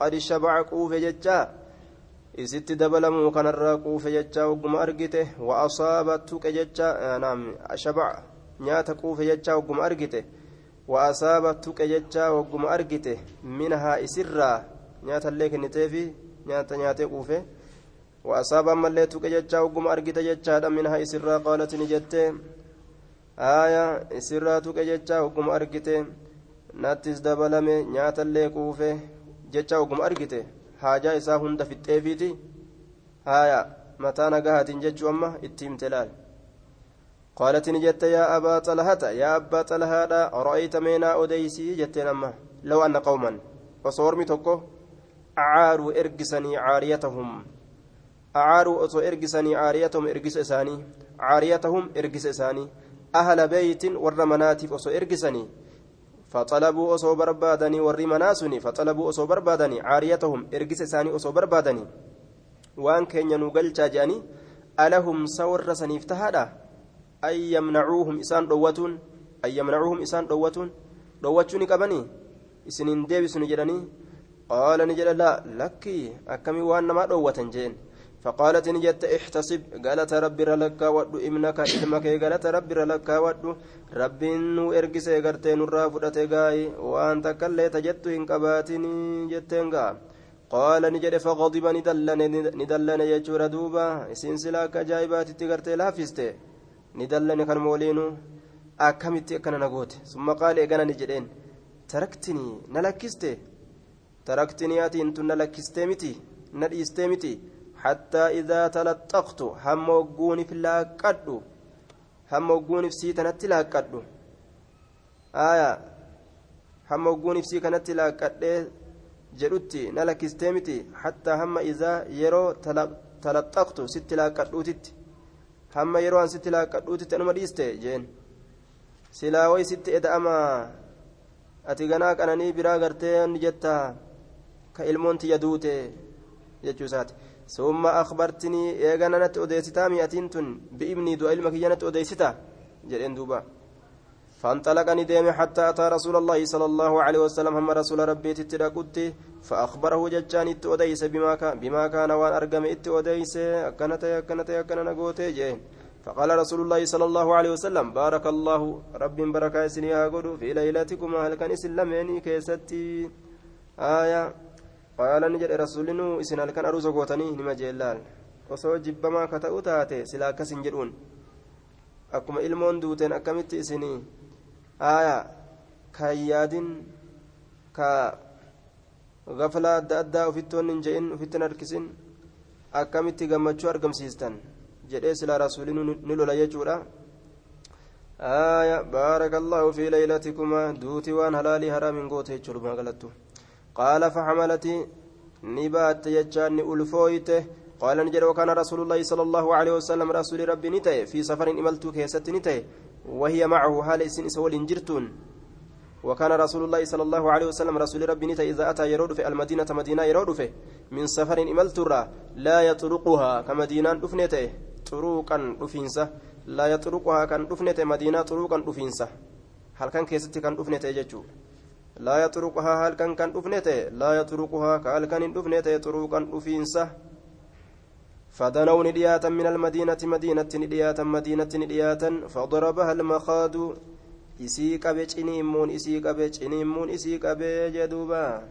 قد شبع قوف ججا إست دبل موكن الرقوف ججا وقم أرقته وأصابتك ججا آه نعم شبع نيات قوف ججا وقم أرقته وأصاب تكجتشا وقم أرجته منها إسرا نياتا الليك نتيفي نياتا نياتا قوفي وأصاب أما اللي تكجتشا وقم أرجته جتشا منها إسرا قالت نجت آية إسرا تكجتشا وقم أرجته ناتس دبلمي نياتا اللي قوفي جتشا وقم أرجته حاجة إسا هند في التيفيتي آية متى نقهت جتشو أما اتيم تلال قالت نجت يا أبا طلحة يا أبا طلحة رأيت مينا أديسي جت لما. لو أن قوما. وصورمي توكو أعاروا إرقسني عاريتهم. أعاروا أصو إرقسني عاريتهم إرقس إساني. عاريتهم إرقس إساني. أهل بيت ورمناتف أصو إرقسني. فطلبوا أصو بربادني ورمناسني فطلبوا أصو بربادني. عاريتهم إرقس إساني أصو بربادني. وأن كان ينوغل جاني ألهم سور سنيفتهادا أن يمنعوهم إسان دوتون أن يمنعوهم إسان دوتون دوتشوني كبني إسنين ديبس نجرني قال نجر لا لكي أكمي وأنا ما دوتن جين. فقالت نجت احتسب قالت رب لك ودو ابنك علمك قالت رب لك ودو. رب نو ارقسي قرتين الرافدة قاي وأنت كلي تجت إن كباتني جتين قال نجد فغضب ندلن ندلن يجور دوبا. إسين سلاك جايبات تقرتي dallane kan mooliinu akkamitti akkana na goote summa qaala eegana ni jedheen taraktinii na lakkiste taraktinii atiin tun na lakkistee miti na dhiistee miti hattaa idaa talaxaqtu hamma ogguunif laaqqadhu hamma ogguunif sii kanatti laaqqadhu aya hamma ogguunif sii kanatti laaqqadhee jedhutti na lakkistee miti hattaa hamma idaa yeroo talaxaqtu sitti laaqqadhuutitti hamma yeroo an sitti laaqqadhuutitti anuma dhiiste jeen silaa way sitti eda'ama ati ganaa qananii biraa gartee ni jetta ka ilmoon tiyya duute jechuu isaati natti odeessitaa mi'atiin tun bi'ibnii du'a ilma kiyya natti odeessita jedheen duuba فانطلقني ديم حتى أتى رسول الله صلى الله عليه وسلم هم رسول ربي تتلقت فأخبره ججان اتوديس بما بما كان وان أرقم اتوديس أكنت أكنت أكن نقوتي جين. فقال رسول الله صلى الله عليه وسلم بارك الله رب بركة سنيا قد في ليلتكم هل كان سلميني كيستي؟ آية. قال نجد رسول إسن هل كان أروز قوتني؟ نما ka ta'u taate silaa akkas hin jedhuun akkuma ilmoon duuteen akkamitti isinii aya kan yaadin ka gaflaa adda addaa ufitti wanni hin je'in ufitti hin harkisin akkamitti gammachuu argamsiistan? Jedhee silaa rasuulii ni lola jechuudha. Aya baaraka allaahu fii leylatikumaa duuti waan halaalii haraamin goote jechuudha magalattu qaala faxamalati ni baatte jechaan ni ulfooyte قال نجر وكان رسول الله صلى الله عليه وسلم رسول ربي نتي في سفر إملت كيست نتي وهي معه حال إسن سول جرتون وكان رسول الله صلى الله عليه وسلم رسول ربي نتي إذا أتى يرود في المدينة مدينة يرود في من سفر إملت لا يطرقها كمدينة أفنته طرقا أفنسه لا يطرقها كان دفنت مدينة طرقا دفنسة هل كان كيست كان دفنت يجو لا يطرقها هل كان كان دفنت لا يطرقها كان دفنت طرقا دفنسة فدنوا ندياتا من المدينة مدينة ندياتا مدينة ندياتا فضربها isii qabe ciniimmuun isii qabe jedhuuba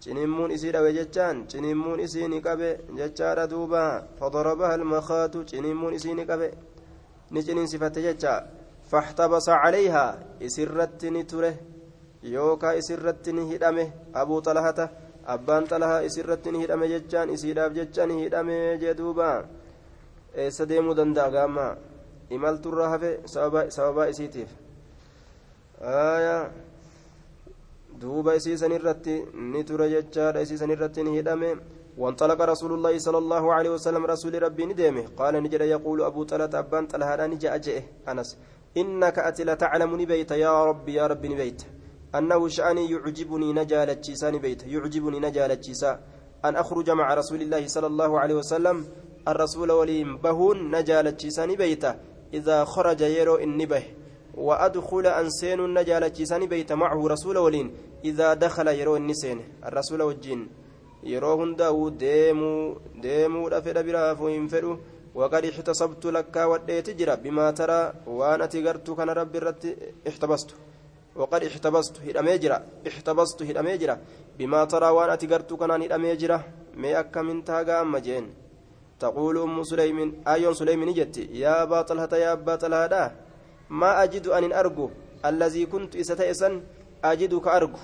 ciniimmuun isii dhabe jechaan ciniimmuun isii ni qabe jechaadha duuba fadarabaha almakaatu ciniimmuun isii ni qabe ni ciniinsifate jecha faxtabasa calayhaa isirratti ni ture yookaa isirratti ni hidhame abuu xalahata abbaan xalahaa isirratti ni hidhame jechaan isiidhaaf jecha ni hidhame jee duuba eessa deemuu danda'a gaamma imalturra hafe sababaa isiitiif duuba isiisan irratti ni ture jechaadha isiisan irratti ni hidhame وانطلق رسول الله صلى الله عليه وسلم رسول ربي ندمه قال نجد يقول أبو طلحة أبان طلحة نجا أجئه أنس إنك أتي تعلم نبيت يا ربي يا ربي نبيت أنه شأني يعجبني نجالة جيسا نبيت يعجبني نجالة جيسا أن أخرج مع رسول الله صلى الله عليه وسلم الرسول وليم بهون نجالة جيسا نبيت إذا خرج يرو النبه وأدخل أنسين نجالة جيسا نبيت معه رسول ولين. إذا دخل يرو النسين الرسول والجين yeroo hundaa'u deemuu deemuudha fedha biraafuu hin fedhu waqad ixtasabtu lakkaawwadheeti jira bimaa taraa waan ati gartuu kana rabbi irratti ixtabastu hidhamee jira ixtabastu hidhamee jira bimaa taraa waan ati gartuu kanaan hidhamee jira mee akkamin taagaa amma jeen تقول أم سليم آيون سليم نجت يا أبا طلحة يا أبا طلحة ما أجد أن أرجو الذي كنت إستيسن أجدك أرجو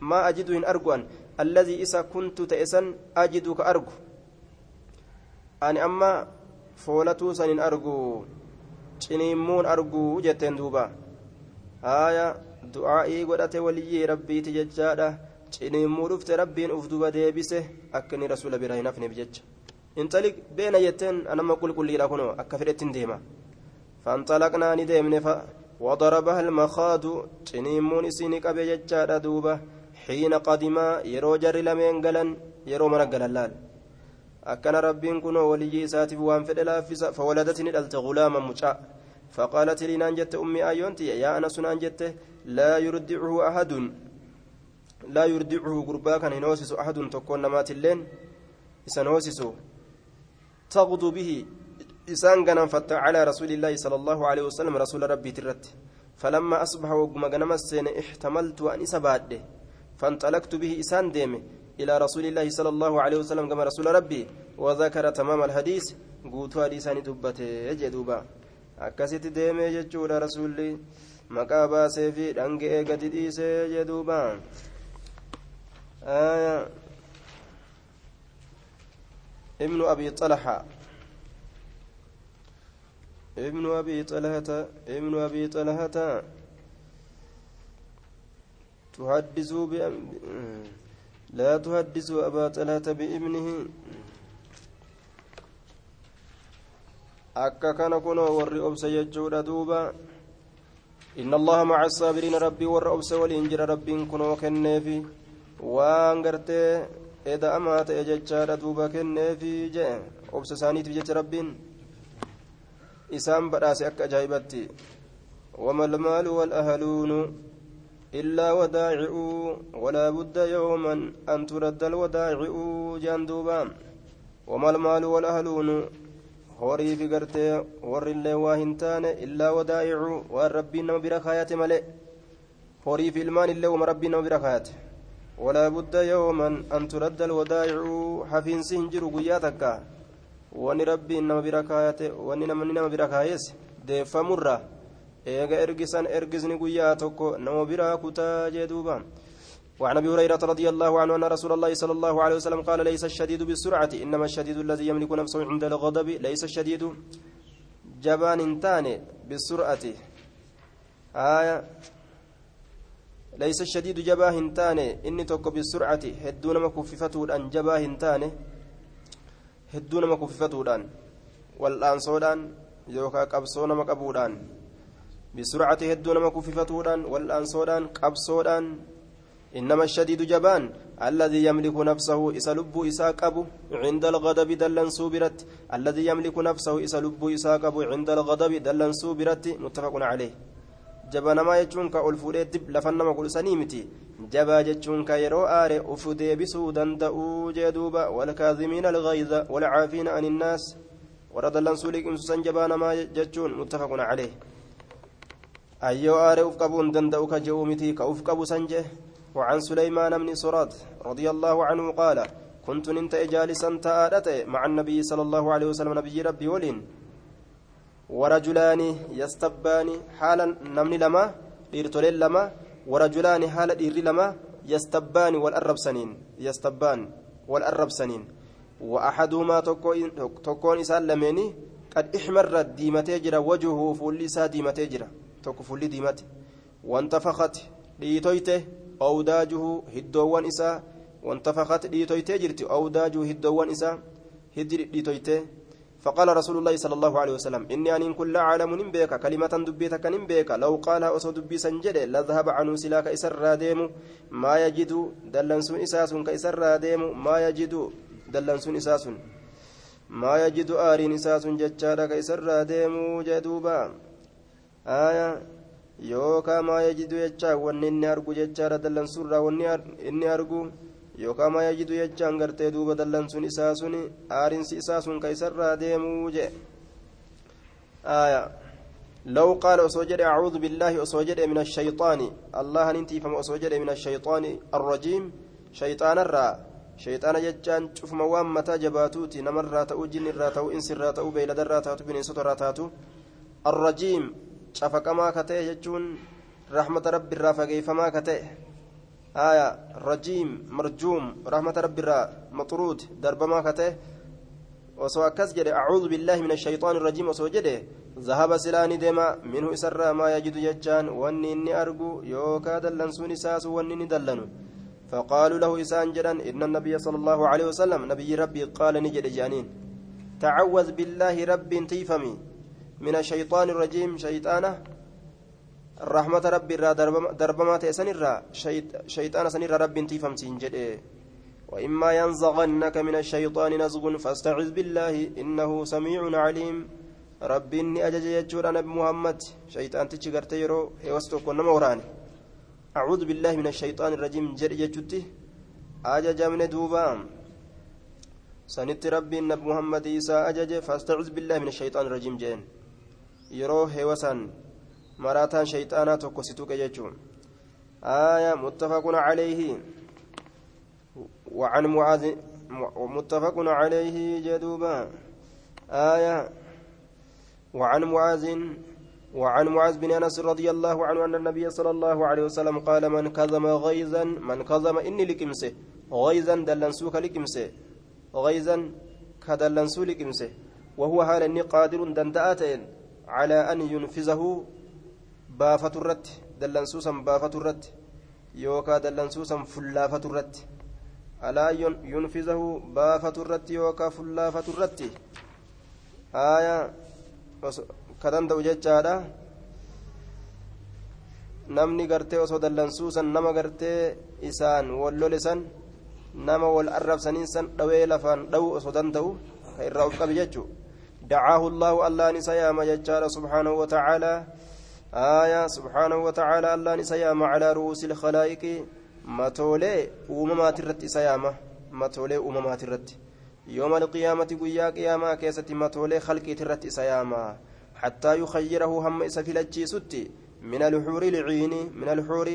ما أجد إن أرجو أن الذي إذا كنت تئسن أجدك أرجو أنا أما فولتو سن أرجو arguu jetteen duuba haaya du'aa'ii godhate waliyyii rabbiiti jechaadha ciniimmuu dhufte rabbiin uf duba deebise akka inni rasuula bira hin hafneef jecha intali beena jetteen anama qulqulliidha kunoo akka fedhettiin deema fanxalaqnaa ni deemne وضربها المخاض ciniimmuun isii qabe jechaadha duuba حين قدما يرو جر لمن قلن يرو من قلن أكن ربين كنو ولي ساتف وان فولدتني الألت غلاما مجاء فقالت لي نانجت أمي آيونتي يا أنس نانجت لا يردعه أحد. لا يردعه قربا كان ينوسس أحد تكون نمات اللين. إسنوسس. تغدو به. إسان فتى على رسول الله صلى الله عليه وسلم رسول ربي ترت. فلما أصبح وقم غنم السنة احتملت أن إسباد. فانطلقت به إسان ديمه إلى رسول الله صلى الله عليه وسلم كما رسول ربي وذكر تمام الحديث. قوتو حديثاني دبته يجدوبا akkasitti deemee jechuudha rasuulli maqaa baasee fi dhanga'ee gadi dhiisee jedhuuba ابن أبي طلحة ابن أبي طلحة ابن أبي طلحة بأم... لا تحدثوا أبا طلحة بابنه akka kana kunoo warri obsa jechuudha duuba maca asaabiriina rabbii warra obsa waliin jira rabbiin kunoo kenneefi waan gartee eda'amaa ta'e jechaadha duuba kenneefi jee obsa isaaniitiif jecha rabbiin isaan badhaase akka ajaa'ibatti wama almaalu walahaluunu إلا وداعئوا ولا بد يوما أن ترد الوداعئ جان دوبا وما المال والأهلون horii fi gartee warri illee waa hin taane illaa wadaa'icu waan rabbiin nama bira kaayate malee horii fi ilmaan illee uma rabbiin nama bira kaayate walaa budda yooman an turadda alwadaa'icu hafiinsi hin jiru guyyaa takka wani rabbiin nama bira kaayate wani namni nama bira kaayees deeffamurra eega ergisan ergisni guyyaa tokko nama biraa kutaa jee duuba وعن أبي هريرة رضي الله عنه أن رسول الله صلى الله عليه وسلم قال ليس الشديد بالسرعة إنما الشديد الذي يملك نفسه عند الغضب ليس الشديد جبان تاني بالسرعة. آية ليس الشديد جباه تاني إني توكو بالسرعة هدون ما كففتودان جباه تاني هدون ما كففتودان والآن صودان يوكا قبصون ما بسرعة هدون ما كففتودان والآن صودان قبصودان إنما الشديد جبان الذي يملك نفسه إسلب إساقب عند الغضب دلن سوبرت الذي يملك نفسه إسلب إساقب عند الغضب دلن سوبرت متفق عليه jaba namaa jechuun ka ol fuudhee dib lafan nama godhusanii miti jabaa jechuun ka yeroo aare uf deebisuu danda'uu jee duuba walkaazimiina alghayza walcaafiina an innaas warra dallansuu liqimsu san jabaa namaa jechuun muttafaqun calee ayyoo aare uf qabuun danda'u ka je'uu miti ka uf qabu san jee وعن سليمان بن سراد رضي الله عنه قال كنت ننت جالسا تآدت مع النبي صلى الله عليه وسلم نبي ربي ولين. ورجلان يستبان حالا نمني لما dhiirtoleen lama warajulaani haala dhiirri lama yastabbaani wal arrabsaniin yastabbaan wal arrabsaniin وأحدهما تكون إسان لميني قد إحمر ديمتي جرا وجهه فولي سا ديمتي جرا تكو فولي وانتفخت ليتويته أوداجه هدوان إسا وانتفخت ليتويته جرت أوداجه هدوان إسا هدر ليتويته فقال رسول الله صلى الله عليه وسلم إني أن كل عالم نبيك كلمة دبيتك نبيك لو قالها أصو دبي سنجد لذهب عنه سلاك إسر ديم ما يجد دلنسون إساس كإسر ديم ما يجد دلنسون إساس ما يجد آرين إساس جتشارك إسر ديم جدوبا آية يوكا ما يجد يجا وني أرجو جتشارا دلنسون وني أرجو yookaan maa yajidu jechaan gartee duuba dallan sun isaa sun aarinsi isaa sun ka isarraa deemuu jee. لو قال أسوجد أعوذ بالله أسوجد من الشيطان الله ننتي فما أسوجد من الشيطان الرجيم شيطان الرا شيطان ججان شوف موام متى جباتوتي نمر راتو جن راتو إنس راتو بيلد راتو بن سوت راتو الرجيم شفق ما كتئ ججون رحمة رب الرافقي فما كتئ آية رجيم مرجوم رحمة رب الرا مطرود درب ما كته وسوى كسجد أعوذ بالله من الشيطان الرجيم وسوى جده ذهب سلاني دما منه إسر ما يجد يجان واني إني أرجو يوكا دلن سوني ساس واني دلنو فقالوا له إسان جدا إن النبي صلى الله عليه وسلم نبي ربي قال نجد جانين تعوذ بالله رب تيفمي من الشيطان الرجيم شيطانة رحمة ربي را دربما تيسن الرا شيطان سن الرا رب تيفم سنجد وإما ينزغنك من الشيطان نزغ فاستعذ بالله إنه سميع عليم. ربي إني أجج يجور نبي محمد شيطان تيجي يرو هيوستوك ونما وراني. أعوذ بالله من الشيطان الرجيم جد يجتي أجج من دوبام. سنت ربي النبي محمد إيسى أجج فاستعذ بالله من الشيطان الرجيم جين. يرو هيوسان مراتان شيطانا توكسيتوك يجون آية متفق عليه وعن معاذ متفق عليه جدوبا آية وعن معاذ وعن معاذ بن انس رضي الله عنه ان النبي صلى الله عليه وسلم قال من كظم غيظا من كظم اني لكمسه غيظا دلنسوك لكمسه غيظا كدلنسو لكمسه وهو حال اني قادر دندأتين calaa an yunfizahu baafatu irratti dallansuusan baafatu irratti yookaa dallansuusan fullaafatu irratti alaa yunfizahu baafatu irratti yookaa fullaafatu irratti aya ka danda'u jechaadha namni gartee osoo dallansuusan nama gartee isaan wal lolesan nama wal arrabsaniin san dhawee lafaan dhawu osoo danda'u ka irraa of qabi jechuu allaan isa yaama jechaadha subhaanahu wa ta'aalaa آية سبحانه وتعالى الله نسيام على رؤوس الخلائق. متولي أممات الرت سيامة. متولي أممات الرت يوم القيامة قيا قياما كيسة متولي خلق الرت سيامة. حتى يخيره هم سفلتشي ستي من الحور العين من الحور.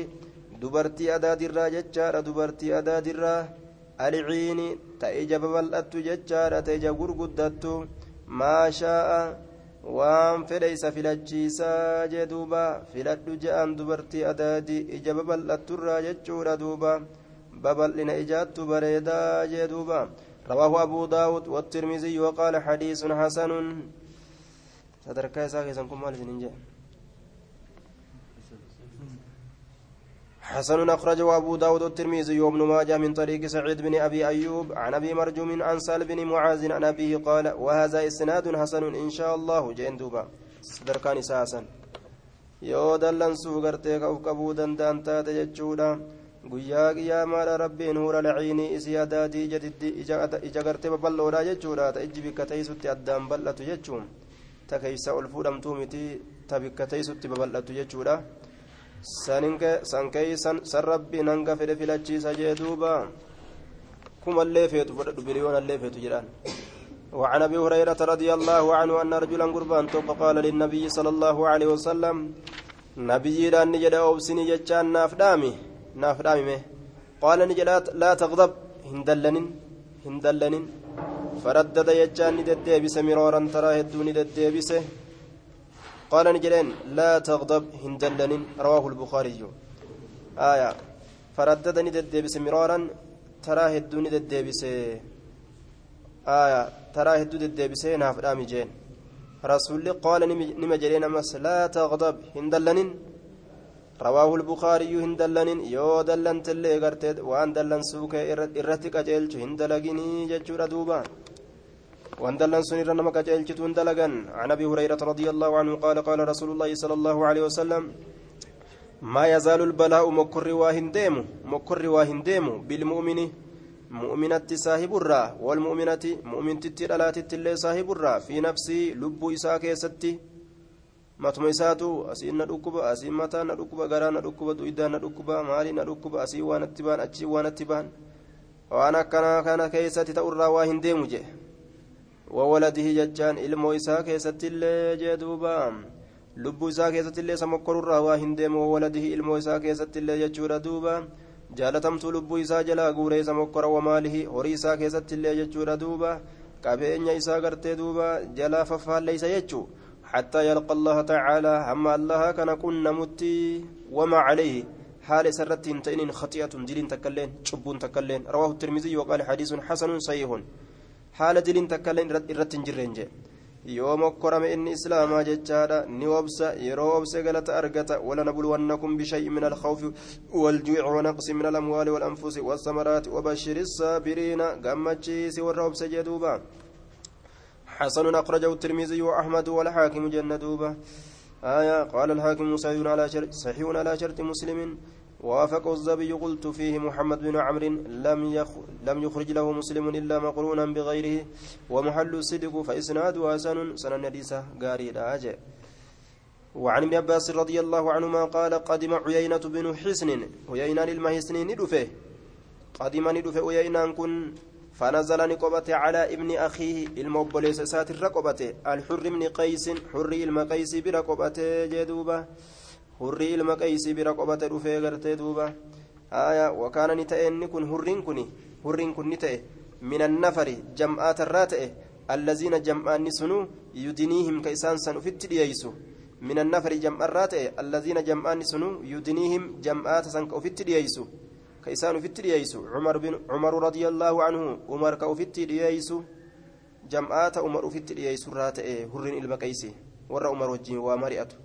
دبرتي أداد الراججار دبرتي أداد العين تأجب بلأت ججار تأجب غرقدت ما شاء waan fedheysa filachiisaa jee duuba filadhu je'an dubartii adaadii ija babal'atturraa jechuudha duuba babal'ina ijaattu bareedaa jee duuba رواه أبو داود والترمذي وقال حديث حسن sadarkaa isaa keessan kun maal isinin jedhe حسن أخرجه أبو داود الترمذي وابن ماجه من طريق سعيد بن أبي أيوب عن أبي مرجوم عن سال بن معاذ عن أبيه قال وهذا إسناد حسن إن شاء الله جين دوبا صدركان ساسا yoo dallansuu gartee ka'uuf qabuu danda'an taate jechuudha guyyaa qiyyaamaadha rabbiin hura laciinii isii adaadii ija gartee babal'oodha jechuudha ta ijji bikka teeysutti addaan bal'atu jechuun ta keeysa ol fuudhamtuu miti ta bikka teeysutti babal'atu jechuudha san keeysan san rabbiin hanga fedhe filachiisa jee duuba kumallee feetu fudhadhu biliyoonallee feetu jedhaan وعن ابي هريره رضي الله عنه ان رجلا قربان قال للنبي صلى الله عليه وسلم نبي دان نجد اوبسني جتان نافدامي نافدامي قال نجد لا تغضب هندلنن هندلنن فردد يجان نددبس مرارا ترى هدو نددبس قال نجدين لا تغضب هندلن رواه البخاري. آية. فردد نددبس مرارا ترى هدو نددبس آية. ترى هدو نددبس ناف جين. رسول قال نما جرين أمس لا تغضب هندلن رواه البخاري هندلن يو دلنت اللي قرتد وان دلن سوك إرتك أجلت هندلقني ججور دوبان. واندلن سنير نما كجلت هندلقن عن أبي هريرة رضي الله عنه قال قال رسول الله صلى الله عليه وسلم ما يزال البلاء مكر واهنديم مكر واهنديم بالمؤمن مؤمنة صاحب الرا والمؤمنة مؤمنة تلالات اللي صاحب الرا في نفسي لب إساك يستي na dhukkuba asiin mataa na dhukkuba garaa na dhukkuba du'idaa na dhukkuba maalii na dhukkuba asii waan atti baan achii waan atti baan waan akkanaa kana keessatti ta'urraa waa hin deemu jee ilmoo isaa keessatti illee jee duuba lubbuu isaa keessatti illee isa mokkorurraa waa hin deemu wawaladihi ilmoo isaa keessatti illee jechuudha duuba jaalatamtuu lubbuu isaa jalaa guuree isa mokkora wamaalihi horii isaa keessatti illee jechuudha duuba qabeenya isaa gartee duuba jalaa faffaalleeysa jechuu حتى يلقى الله تعالى أما الله كان كنا متي وما عليه حال سرت تئن خطيئة دلين تكلين شبون تكلين رواه الترمذي وقال حديث حسن صحيح حال دلين تكلين رت جرنج يوم كرم إن إسلام ججارا نوبس يروبس قالت أرقت ولنبلونكم بشيء من الخوف والجوع ونقص من الأموال والأنفس والثمرات وبشر الصابرين قمتشيس والروبس جدوبا حسن أخرجه الترمذي وأحمد والحاكم جندوبة آية قال الحاكم صحيح على شرط مسلم وافق الزبي قلت فيه محمد بن عمرو لم يخ لم يخرج له مسلم إلا مقرونا بغيره ومحل الصدق فإسناد حسن سنن حديثة قاري راجع وعن ابن عباس رضي الله عنهما قال قدم عيينة بن حسن عيينة المهسن ندفه. قدم ندفه عيينة كن فنزل نقبت على ابن أخيه المبلس سات الرقبة الحر بن قيس حر المقيس برقبة جدوبة. حر المقيس برقبة رفي غرتي دوبة آية وكان نتأن كن حرين كني حرين كن نتأ من النفر جمعات الراتئ الذين جمعان سنو يدنيهم كيسان سنفت ليسو من النفر جمع الراتئ الذين جمعان سنو يدنيهم جمعات سنكفت ليسو كيسان في التريايس عمر بن عمر رضي الله عنه عمر في التريايس جمعات عمر في التريايس رات هرين المكيسي ور عمر وجه ومرئته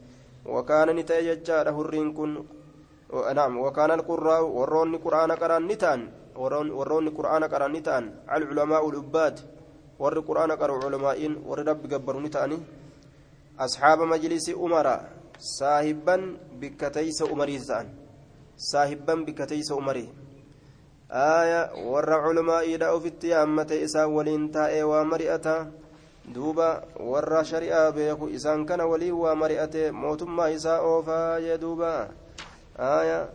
وكان نتاججار هرين كن نعم وكان القراء ورون قرآن قرآن نتان ورون ورون قرآن قرآن نتان العلماء العباد ور قرآن قرأ علماء ور رب جبر نتاني أصحاب مجلس عمر صاحبا بكتيس عمريزان saahibban bikka teeysa umarii aaya warra culumaa'iidha ofitti yaammate isaan waliin taa'ee waa mari'ata duuba warra shari'aa beeku isaan kana waliin waa mari'ate mootummaa isaa oofaa jee duuba aaya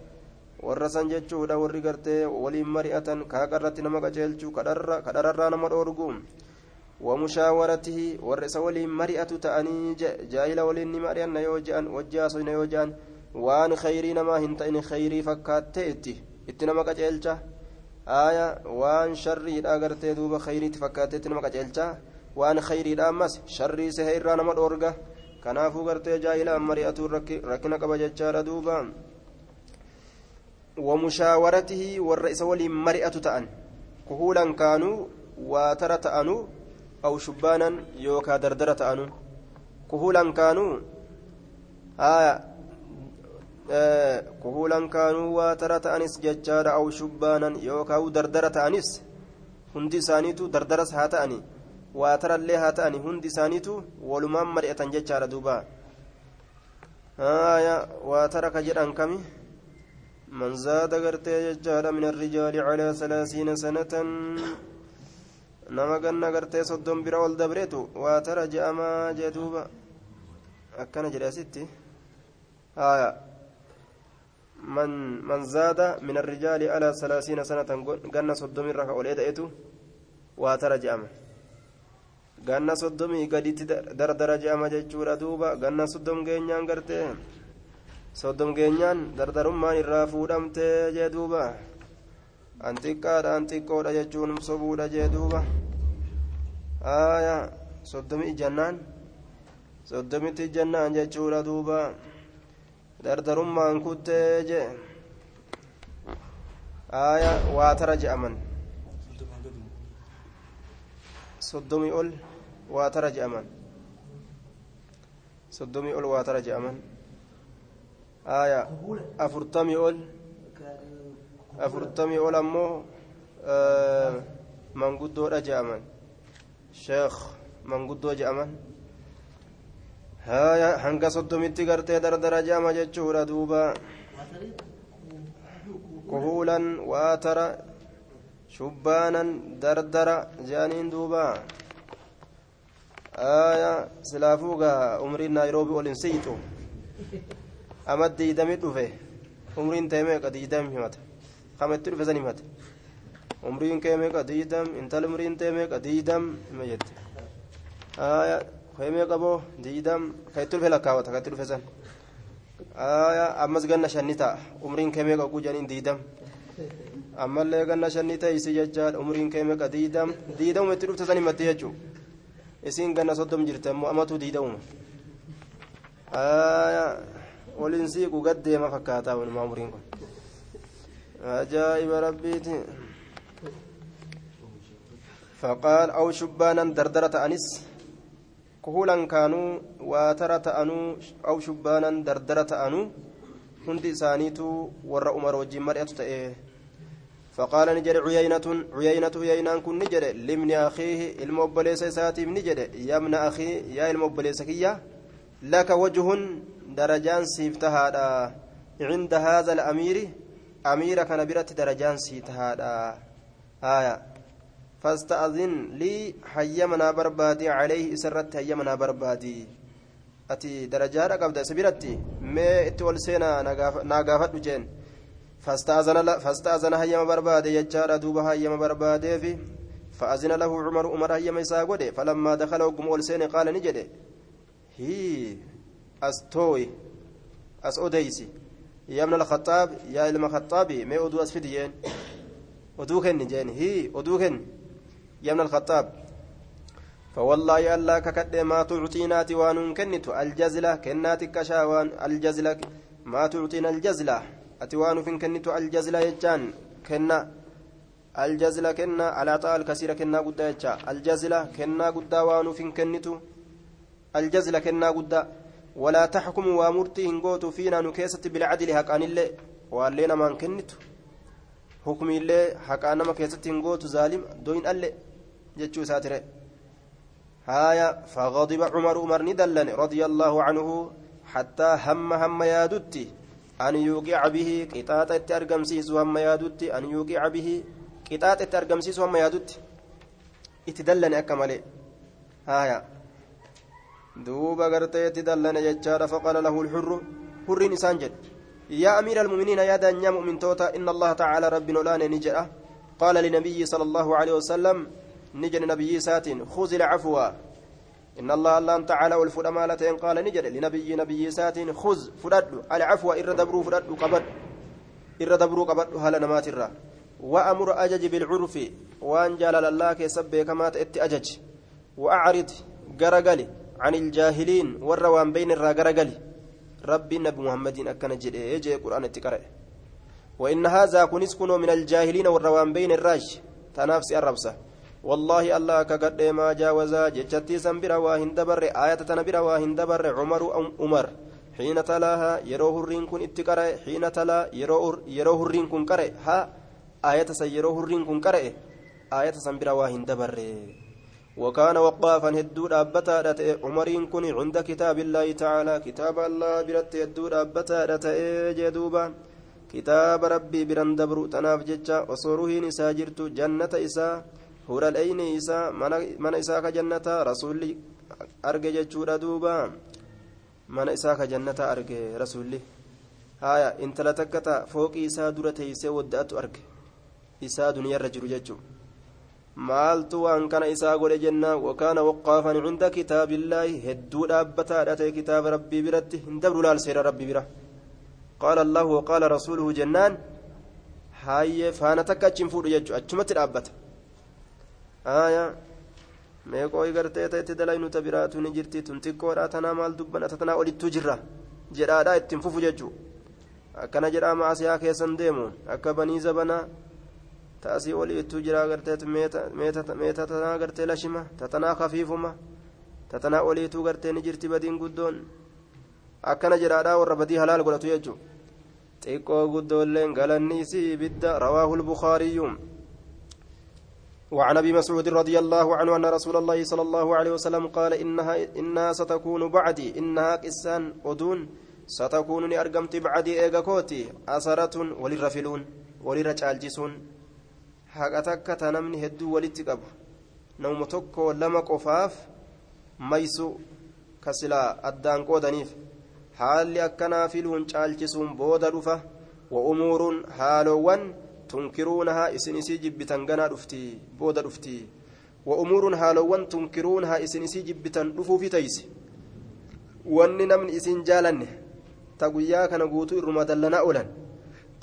warra san jechuudha warri gartee waliin mari'atan kaaqarratti nama qaceelchuu kadhararraa nama dhoorgu ومشاورته ورس ولي مرئة تأني جاهل ولي مرئة يو جان وجاس يو جان waan khayrii namaa hin ta'in khayrii fakkaattee itti itti nama qaceelcha aaya waan sharriidha waan khayriidha ammas sharrii sehe irraa nama dhoorga. Kanaafuu gartee jaahilaan mari'atuun rakkina qaba jechaadha duuba. ومشاورته والرئيس ولي مرئة تأن كهولا كانوا واتر تأنوا أو شبانا يوكا دردرة تأنوا كهولا كانوا آه كهولا كانوا واتر تأنس ججارا أو شبانا يوكا دردرة تأنس هندي سانيتو دردرس هاتأني واتر اللي هاتأني هندي سانيتو ولمان مرئة ججارا دوبا. آية واتر كجران كمي من زاد غرتي ججال من الرجال على ثلاثين سنة. نما قلنا غرتي صدم برا والدبريتو واترى جاما جدوبا أكنا جري ستي آية. من من زاد من الرجال على ثلاثين سنة. قلنا صدم الركع وليدئتو واترى جاما ganna soddomii gaditti dardara je'ama jechuudha duuba ganna soddom geenyaan gartee soddom geenyaan dardarummaan irraa fuudhamtee jee duuba an xiqqaadha jechuun sobuudha jee duuba aya soddomi ijannaan soddomitti ijannaan jechuudha duuba dardarummaan kuttee jee aya waatara je'aman soddomii ol waatara je'aman soddomii ol waatara je'aman aya afurtamii ol afurtamii ol ammoo manguddoodha je'aman sheekh manguddoo je'aman haya hanga soddomitti gartee dardara je'ama jechuudha duuba kuhuulan waatara shubbaanan dardara je'aniin duuba aya silaafuugaa umriin naayiroobii ol hin siixu amma diidami dhufe umriin ta'e meeqa diidam himata kametti dhufe san himate umriin kee meeqa diidam intala umriin ta'e meeqa diidam hima jette aya kee meeqa boo diidam ka itti dhufe lakkaawata ka itti dhufe san aya ammas ganna shanni ta'a umriin kee meeqa oguu jedhaniin diidam ammallee ganna shanni ta'isi jechaadha umriin kee meeqa diidam diidamuma itti dhufte san himatti jechuu isiin ganna soddom jirte ammoo amatu diidamuma waliin siiqu gaddeema fakkaataa walumaa umriin kun ajaa'iba rabbiiti فقال أو شبانا دردرة أنس كهولا كانوا واترة أنو أو شبانا دردرة أنو هندي سانيتو ور أمر وجي مرأة فقال نجر عيينة عيينة عيينان كن نجر لمن أخيه المبليس ساتي نجر يا ابن أخي يا المبليس كيا. لك وجه درجان سيفتهادا. عند هذا الأمير أمير كان برت درجان سيفتهادا. آية. فاستأذن لي حيمنا بربادي. عليه سرت حيمنا بربادي. أتي قبل سبيرتي. ما اتول سينا فاستأذن حيم بربادي يجار دوبا حيم بربادي في فأذن له عمر عمر حيم يساقودي فلما دخل وقم أول سينا قال نجدي هي أستوي. أسوديسي يا ابن الخطاب يا علم الخطابي ما أدو أسفديين. أدوكن جين هي أدوكن. يا ابن الخطاب. فوالله يا الله ككد ما تعطينات وان كنت الجزلة كناتك شاوان. الجزلة ما تعطينا الجزلة. أتوان فين كنت الجزلة يجان كنا الجزلة كنا على طال كثيرة كنا قد الجزلة كنا قد وان فين كنت الجزلة كنا قد ولا تحكم وامرتي هنقوت فينا نكيسة بالعدل حقان الله وقال ما كنت حكمي الله حقان ما كيسة هنقوت ظالم دوين الله جتشو ساتره هايا فغضب عمر عمر ندلن رضي الله عنه حتى هم هم يادتي أن يوقع به قطاطة أرقمسيس هم يادتي أن يوقع به قطاطة أرقمسيس هم يادتي اتدلن أكمله هايا دوبا قرتي اتدلن ججار فقال له الحر. حر إنسان جد. يا أمير المؤمنين يا دنيا مؤمن توتا إن الله تعالى رب نولان نجرة قال لنبي صلى الله عليه وسلم نجر نبي سات خذ العفو. إن الله الله تعالى والفرمالتين قال نجر لنبي نبي سات خذ فرد العفو إر دبرو فرد قبد إر دبرو قبد هل نمات الرا وأمر أجج بالعرف وأن جلال الله كسب كما تأتي أجج. وأعرض غرغلي عن الجاهلين والروان بين الرا غرغلي. ربي نبي محمد أكن جد يجي قرآن التقرأ وإن هذا كنس كنو من الجاهلين والروان بين الراج. تنافسي الربسة والله الله كقد ما جاوزا جتشتي سنبرا واهن دبر آية تنبرا واهن دبر. عمر أم عمر. حين تلاها يروه الرين كن اتقرأ. حين تلا يروه الرين كن ها؟ آية سيروه الرين كن قرأ. آية سنبرا واهن دبر. وكان وقافا هدو دابتا عمرين كن عند كتاب الله تعالى. كتاب الله برت هدو دابتا جدوبا. كتاب ربي برن دبرو تناف جتشا وصوره نسا جرت جنة إسا هور الأين إسا من إسا كجنة رسولي أرجع جتشورا دوبا من إسا كجنة أرجع رسولي هايا انت لا تكتا فوق إسا دورة إسا ودأت أرجع إسا دنيا الرجل جتشو maaltu waan kana isaa godhe jenna wakaana waqaafan cunda kitaabillaahi hedduu dhaabbataadha ta'e kitaaba rabbii biratti hin dabru laal seera rabbii bira qaala allahu waqaala rasuuluhu jennaan haayye faana takka achi hin fuudhu jechu achumatti dhaabbata aya meeqoo gartee ta'etti dalaynu ta biraatu ni jirti. Tun xiqqoodha tanaa maal dubbana? Tanaa olittuu jirra. Jedhaadha ittiin fufu jechuu. Akkana jedhaa maasiyaa keessan deemu akka banii zabanaa taasii oliittuu jira garteetu meeta tanaa gartee lashima tatanaa kafiifuma tatanaa oliituu gartee ni jirti badiin guddoon. Akkana jedhaadhaa warra badii halaal godhatu jechuu. Xiqqoo guddoolleen galanni isii ibidda rawaahu lbukaariyyu وعن أبي مسعود رضي الله عنه أن رسول الله صلى الله عليه وسلم قال إنها إنها ستكون بعدي إنها قسان ودون ستكون أرقمت بعدي ايغاكوتي اثرة وللرفلون وللرجالجسون. takka ta namni hedduu walitti qabu nama tokko lama qofaaf maysu ka silaa addaan qoodaniif haalli akkanaa filuun caalchisuun ganaa dhufti booda dhufti wa umuuruun haaloowwan tunkiruunahaa isin isii jibbitan dhufuufi taysi wanni namni isin jaalanne ta guyyaa kana guutuu irruma dallanaa oolan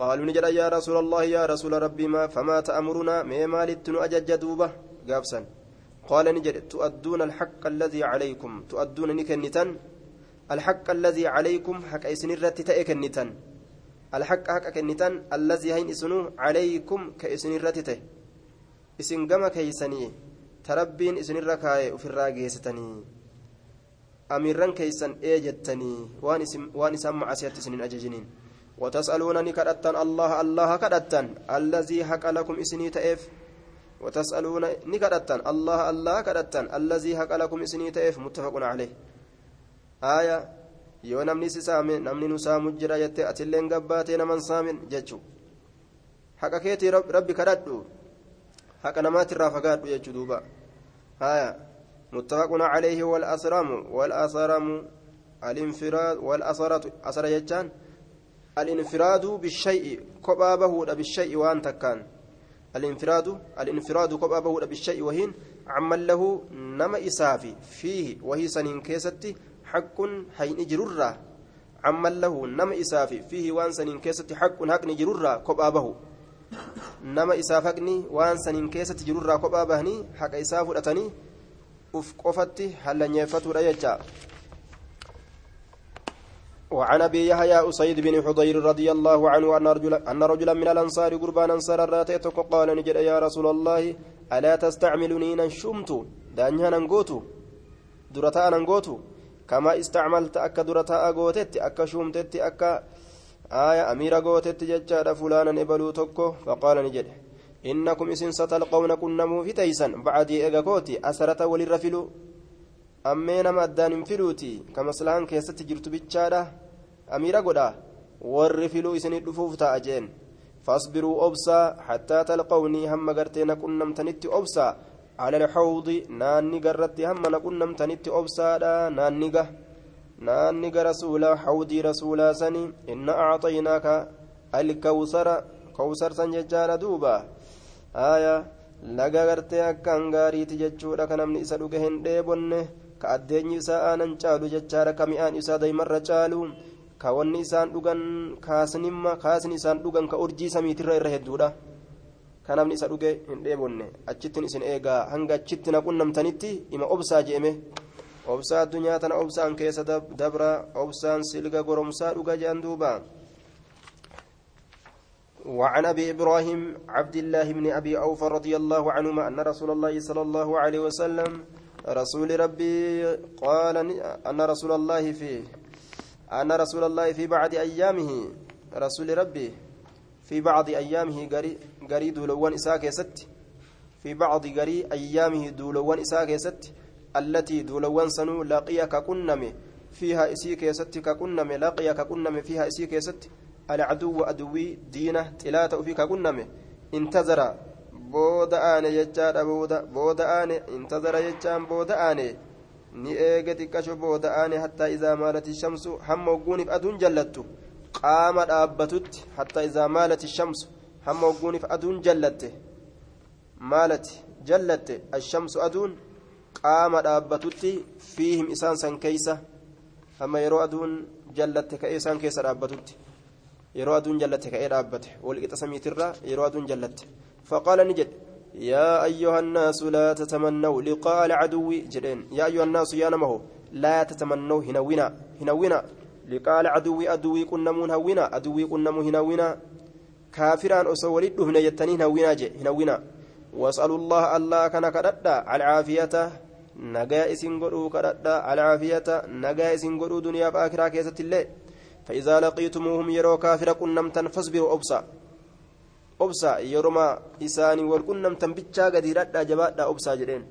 قالوا نجد يا رسول الله يا رسول ربي ما فما تأمرنا ما مالت أجج دوبة قابسا قال نجد تؤدون الحق الذي عليكم تؤدون نكنتن الحق الذي عليكم حق إسن الرت تأكنتن الحق حق كنتن الذي هين إسنو عليكم كإسن الرت إسن قم كيسني. تربين إسن الركاي وفي الراقيستني أميرا كيسن إيجتني. وان اسم معسيت سنين أججنين. وتسألونني كدتن الله الله كدتن الذي حق لكم إسني تأف. وتسألون نكدتن الله الله كدتن الذي حق لكم إسني تأف. متفق عليه. آية yoo namni si saame namni nu saamu jira jettee atilleen gabbaatee naman saamin jechuu haqa keetii rabbi kadhadhu haqa namaatirraa fagaadhu jechuu duuba haya muttafaqun calayhi walasramu walasramu alinfiraad walasaratu asara jechaan الانفراد بالشيء كبا بهود بالشيء وان تكان الانفراد الانفراد كبا بهود بالشيء وهين عمل له نما إسافي فيه وهي سنين كيستي حق حين جررة عمل له نما إسافي فيه وان سنين كيستي حق حق جررة كبا به نما إسافقني وان سنين كيستي جررة كبا بهني حق إساف أتني أف قفتي هل نيفتو ريجا وعن أبي يحيى أسيد بن حضير رضي الله عنه أن رجلا أن رجلا من الأنصار قربان انصار راتيتك قال نجد يا رسول الله ألا تستعملني نشمت دانيا نغوتو درتا نغوتو كما استعملت اك درتا غوتت اك شومتت اك آية أمير غوتت ججاد فلانا نبلو تكو فقال نجد إنكم إسن ستلقون كنمو في تيسن بعد إيغاكوتي أسرة وللرفلو hin filuuti ka maslahaan keessatti jirtu bichaadha amiira godha warri filuu isinii dhufuuf ta'a jeen fasbiruu obsaa hattaa talqawnii hamma gartee na qunnamtanitti obsaa على الحوض ناني قرتي هم نقنمتنت أبسادا نانيقا نانيقا رسولا حوضي رسولا سني إن أعطيناك الكوثر كوثر سنججال دوبا آية namni isa dhuge hin dheebonne ka addeenyi isaa aanan caalu jechaadha ka mi'aan isaa daymarra caalu ka wanni isaan dhugan kaasnimma kaasni isaan dhugan ka urjii samiitirra irra hedduudha kanamni isa dhuge hin dheebonne achittin isin eegaa hanga achitti na qunnamtanitti ima obsaa je'eme obsaa addunyaa tana obsaan keessa dabra obsaan silga goromsaa dhuga je'an duuba وعن ابي إبراهيم عبد الله بن ابي اوفى رضي الله عنهما ان رسول الله صلى الله عليه وسلم رسول ربي قال ان رسول الله في ان رسول الله في بعد ايامه رسول ربي في بعض ايامه غري دولوان اساك ست في بعض غري أيامه دولوان اساك ست التي دولوان سنو لقيك كنم فيها اسيك ست ككنم لقيك كنم فيها اسيك ست العدو أدوي دينه تلاته فيك كنمه انتظر بودا آني جتشاد بودا بودا آني انتظر جتشان بودا آني ni eege xiqqasho booda'aane hattaa izaa maalati shamsu hamma hogguuniif aduun jallattu qaama dhaabbatutti hattaa izaa maalati shamsu jallatte maalati jallatte ashamsu aduun qaama dhaabbatutti fiihim isaan san keeysa hamma yeroo aduun jallatte ka'ee isaan keessa dhaabbatutti yeroo aduun jallatte ka'ee dhaabbate walqixa samiitirra yeroo aduun jallatte faqaala ni jedhe يا أيها الناس لا تتمنوا لقاء العدو جدين يا أيها الناس يا نمه لا تتمنوا هنونا هنونا لقاء العدو أدوي كنمون هونا أدوي كنمو هنونا كافران أسولد هنا يتني هنونا جي هنونا واسألوا الله الله كان كردا على العافية. نجا إسن قدو كردا على العافية. نجا إسن قدو دنيا بآخرة كيسة الله فإذا لقيتموهم يروا كافر كنمتا فاصبروا أبصا أبصا يرما إساني والكنمتا بيتشا قديرتا جباتا أبصا جرين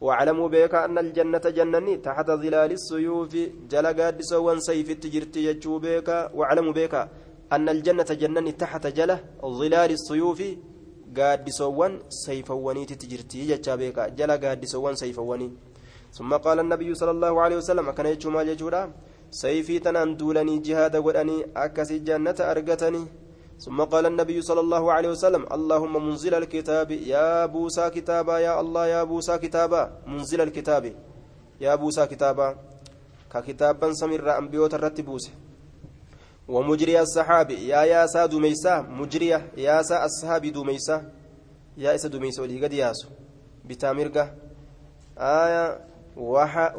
واعلموا بك أن الجنة جنني تحت ظلال السيوف. جلقات سوان سيف تجرتي يجو بك واعلموا بك أن الجنة جنني تحت جلة ظلال السيوف قادسوان سيفواني تجرتي يجا بك جل قادسوان سيفواني. ثم قال النبي صلى الله عليه وسلم كان يجو ما يجورا سيفي تنان دولني جهاد ودني أكسي جنة أرقتني. ثم قال النبي صلى الله عليه وسلم اللهم منزل الكتاب يا بوسى كتابا يا الله يا بوسى كتابا. منزل الكتاب يا بوسى كتابا. ككتابا سمر أنبيوت الرتبوس ومجري السحاب يا يا سا دميسا مجري. يا سا السحاب دميسا يا إسا دميسا ولي قد ياسو. بتامرقة آية.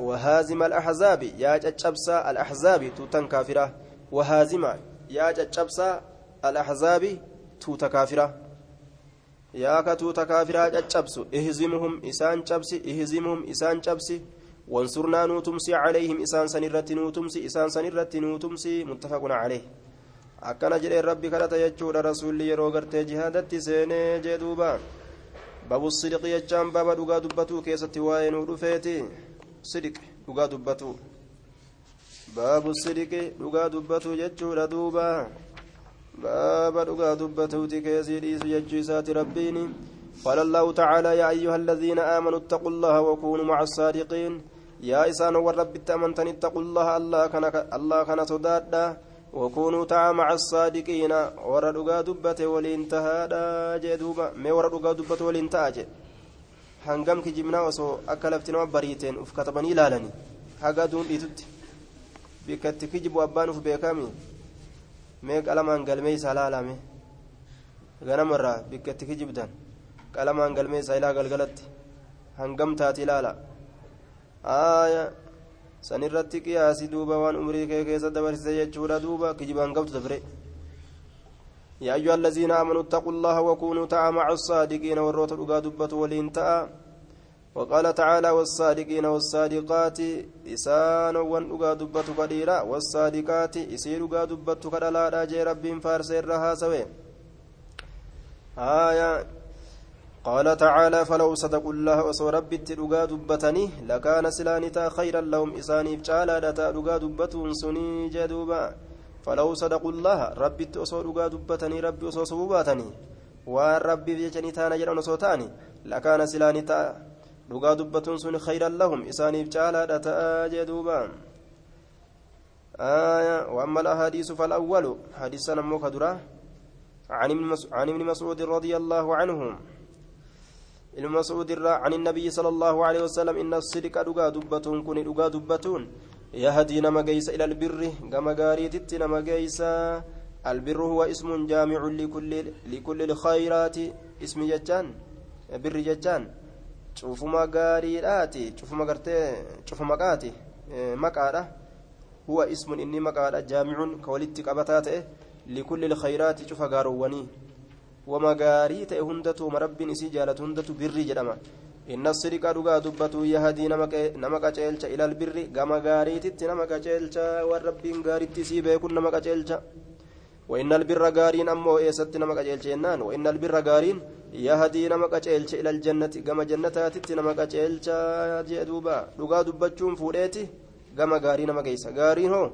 وهازم الأحزاب يا جتشبسا الأحزاب توتن كافرة. وهازم. يا جتشبسا الأحزاب توتا كافرة. يا كتوتا كافرة جتشبسو. اهزمهم. إسان شبسي اهزمهم. إسان شبسي وانصرنا نوتمسي عليهم إسان سنرت نوتمسي إسان سنرت نوتمسي متفق عليه akkana jedheen rabbi kadhata jechuudha rasuulli yeroo gartee jihaadatti seenee jee duuba babu sidiqi jechaan baaba dhugaa dubbatuu keessatti waa'ee nuu dhufeeti sidiq dhugaa dubbatuu baabu sidiqi dhugaa dubbatuu jechuudha duuba baaba dhugaa dubbatuuti keessii dhiisu jechuu isaati rabbiini قال الله تعالى يا أيها الذين آمنوا اتقوا الله وكونوا مع الصادقين يا إسان والرب تأمنتن اتقوا الله الله كان الله كان صدادا وكونوا تعا مع الصادقين وردقا دبته ولينتهى جدوبا ما وردقا دبته ولينتهى hangam kijibnaa osoo akka lafti nama bariiteen uf katabanii ilaalanii haga aduun dhiitutti bikkatti kijibu abbaan uf beekami mee qalamaan galmee isaa laalame ganamarraa bikkatti kijibdan qalamaan galmee isaa ilaa galgalatti hangam aaya sanirratti qiyaasi duuba waan umrii kee keessa dabarsise jechuudha duuba kijibaan qabdu dabre يا أيها الذين آمنوا اتقوا الله وكونوا تعا مع الصادقين والروت الأقا دبة ولينتأ وقال تعالى والصادقين والصادقات إسان وان أقا دبة قديرا والصادقات إسير أقا دبة قدلا راجي رب فارس الرها سوي آية قال تعالى فلو صدقوا الله وصو ربي التلقى دبتني لكان سلانتا خيرا لهم إساني فجالا دتا أقا دبة سني جدوبا. فلو صدقوا الله ربي أصور أقا دبتني ربي أصور صبوباتني وان ربي بيجني تانا جرى نصوتاني لكان سلانتا dhugaa dubbatuun sun khayran lahum isaaniif caalaadha ta'a jee duuba وأما الأحاديث فالأول حديثا نموك درا عن ابن مسعود رضي الله عنه المسعود عن النبي صلى الله عليه وسلم إن الصدق دقا دبتون كن دقا دبتون يهدي نما جيس إلى البر كما قاريت نما جيس البر هو اسم جامع لكل لكل الخيرات اسم جتان بر جتان cufuma gaariidhaati cufuma gartee cufuma qaati maqaadha huwa ismun inni maqaadha jaamicun ka walitti qabataa ta'e likulli ilkhayraati cufa gaarowwanii wama gaarii ta'e hundatuma rabbiin isii jaalatu hundatu birrii jedhama inna siriqa dhugaa dubbatu yahadii nama qaceelcha ilal birri gama gaariititti nama qaceelcha waan rabbiin gaaritti isii beekun nama qaceelcha وإن البر غارين أمو إيست نما قجيلشينان وإن البر غارين يهدي نما قجيلش إلى الجنة كما جنتات نما قجيلش جدوبا لغا دبچون فوديتي gama gaarii nama geessa gaariin hoo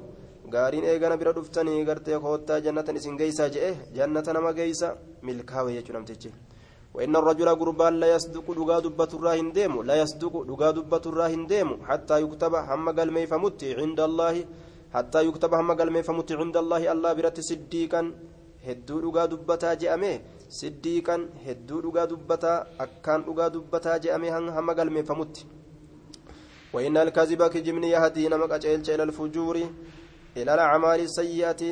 gaariin eegana bira dhuftanii gartee koottaa jannatan isin geessaa je'e jannata nama geessa milkaa'e jechuudha namtichi وإن الرجل قربان لا يصدق دغا دبة الراهن ديمو لا يصدق دغا دبة الراهن ديمو حتى يكتب هم قال مي فمت عند الله حتى يكتب هم قال فمت عند الله الله برت صديقا hedduu dhugaa dubbataa je'ame siddiiqan hedduu dhugaa dubbataa akkaan dhugaa dubbataa je'ame hamma galmeeffamutti وإن الكذب كجمن يهدي نمك أجيلش إلى الفجور إلى الأعمال السيئة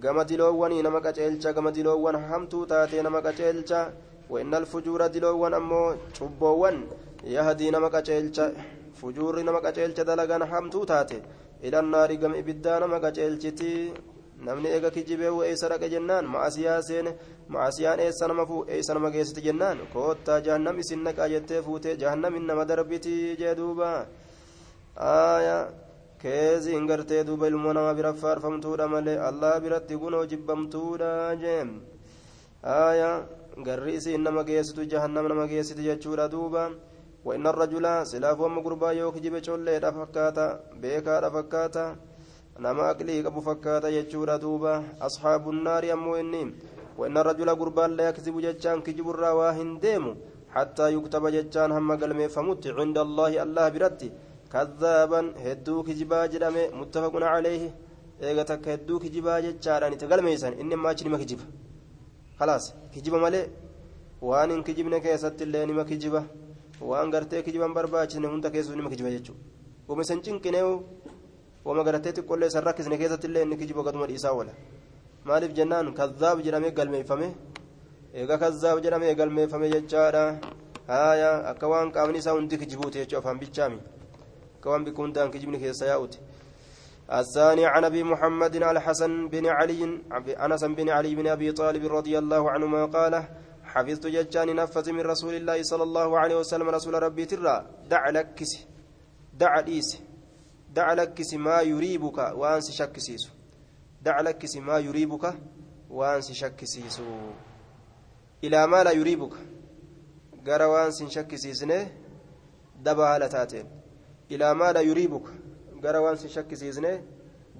gama diloowwanii nama qaceelcha gama diloowwan hamtuu taatee nama qaceelcha وإن الفجور diloowwan ammoo cubboowwan yahdii nama qaceelcha fujuurri nama qaceelcha dalagan hamtuu taate إلى النار gama ibiddaa nama qaceelchiti namni eega kijibee eessa dhaqe jennaan maasiyaa seene maasiyaan eessa nama fuu eessa nama geessiti jennaan koottaa jahannam isin naqaa jettee fuutee jahannamin nama darbitii jee duuba aayaa keeziin gartee duuba ilmoo nama bira faarfamtuudha malee allah biratti gunoo jibbamtuudha jee aayaa garri isiin nama geessitu jahannam nama geessiti jechuudha duuba وإن الرجل سلاف وم قربا يوك جيب شولي فكاتا بيكا فكاتا nama aqlii qabu fakkaata jechuudha duuba asxaabu naari ammoo inni وإن الرجل قربان لا يكذب جتان كجب الروا هنديم حتى يكتب جتان هم قلمي فمت عند الله الله برتي كذابا هدو كجبا جرم متفق عليه jechaadhaan itti galmeeysan inni ammaa achi nima kijiba khalaas kijiba malee waan hin kijibne keessatti illee nima kijiba waan gartee kijiban barbaachisne hunda keessu nima kijiba jechuudha wama isan cinqinee wama garatee xiqqollee isan rakkisne keessatti illee inni kijiba gaduma dhiisaa oola maaliif jennaan kazzaab jedhamee galmeeffame eega kazzaab jedhamee galmeeffame jechaadha haaya akka waan qaamni isaa hundi kijibuute jechuu afaan bichaami waan bikka hundaan kijibni keessa yaa'uti الثاني عن أبي محمد الحسن بن علي أنس بن علي بن أبي طالب رضي الله عنهما قال حفظت ججان نفذ من رسول الله صلى الله عليه وسلم رسول ربي ترى. دع لكس دع ليس دع لكس ما يريبك وأنس شكسيس دع لكس ما يريبك وأنس شكسيس إلى ما لا يريبك؟ غير وأنس شكسيسنه دبا هالتاتين إلى ما لا يريبك gara waan si shakkisiisne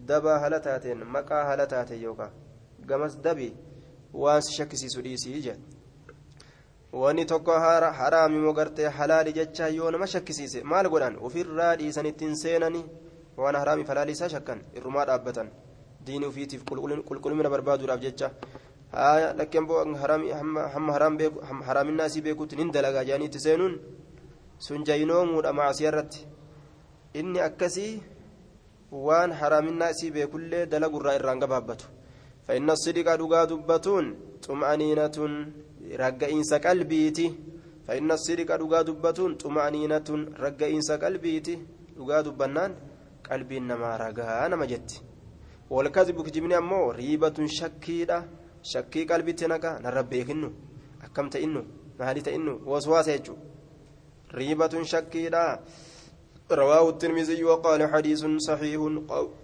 dabaa haala taateen maqaa haala taate yookaan gamas dabi waan si shakkisiisu dhiisii jedhe wanni tokko haraami moo gartee halaali jecha yoo nama shakkisiise maal godhan ofirraa dhiisan ittiin seenani waan haraami falaalii isaa shakkan irrumaa dhaabbatan diinii ofiitiif qulqullina barbaaduudhaaf jecha lakkeen hamma haraaminaa isii beekuutti nin dalagaa jedhanii itti seenuun sun jaynoomuudha maasiyaa irratti inni akkasii waan haraaminaa isii beekullee dalagurraa irraan gabaabbatu fa'inna sidiqa dhugaa dubbatuun xuma'aniinatun ragga'iinsa qalbiiti. Fa'inna sidiqa dhugaa dubbatuun xuma'aniinatun ragga'iinsa qalbiiti. Dhugaa dubbannaan qalbiin namaa ragaa nama jetti. Walkadhibu kijibni ammoo riibatun shakkiidha. Shakkii qalbitti naqa narra beekinnu. Akkam ta'innu? Maalii ta'innu? Waswaasa jechuudha riibatun shakkiidha. رواه الترمذي وقال حديث صحيح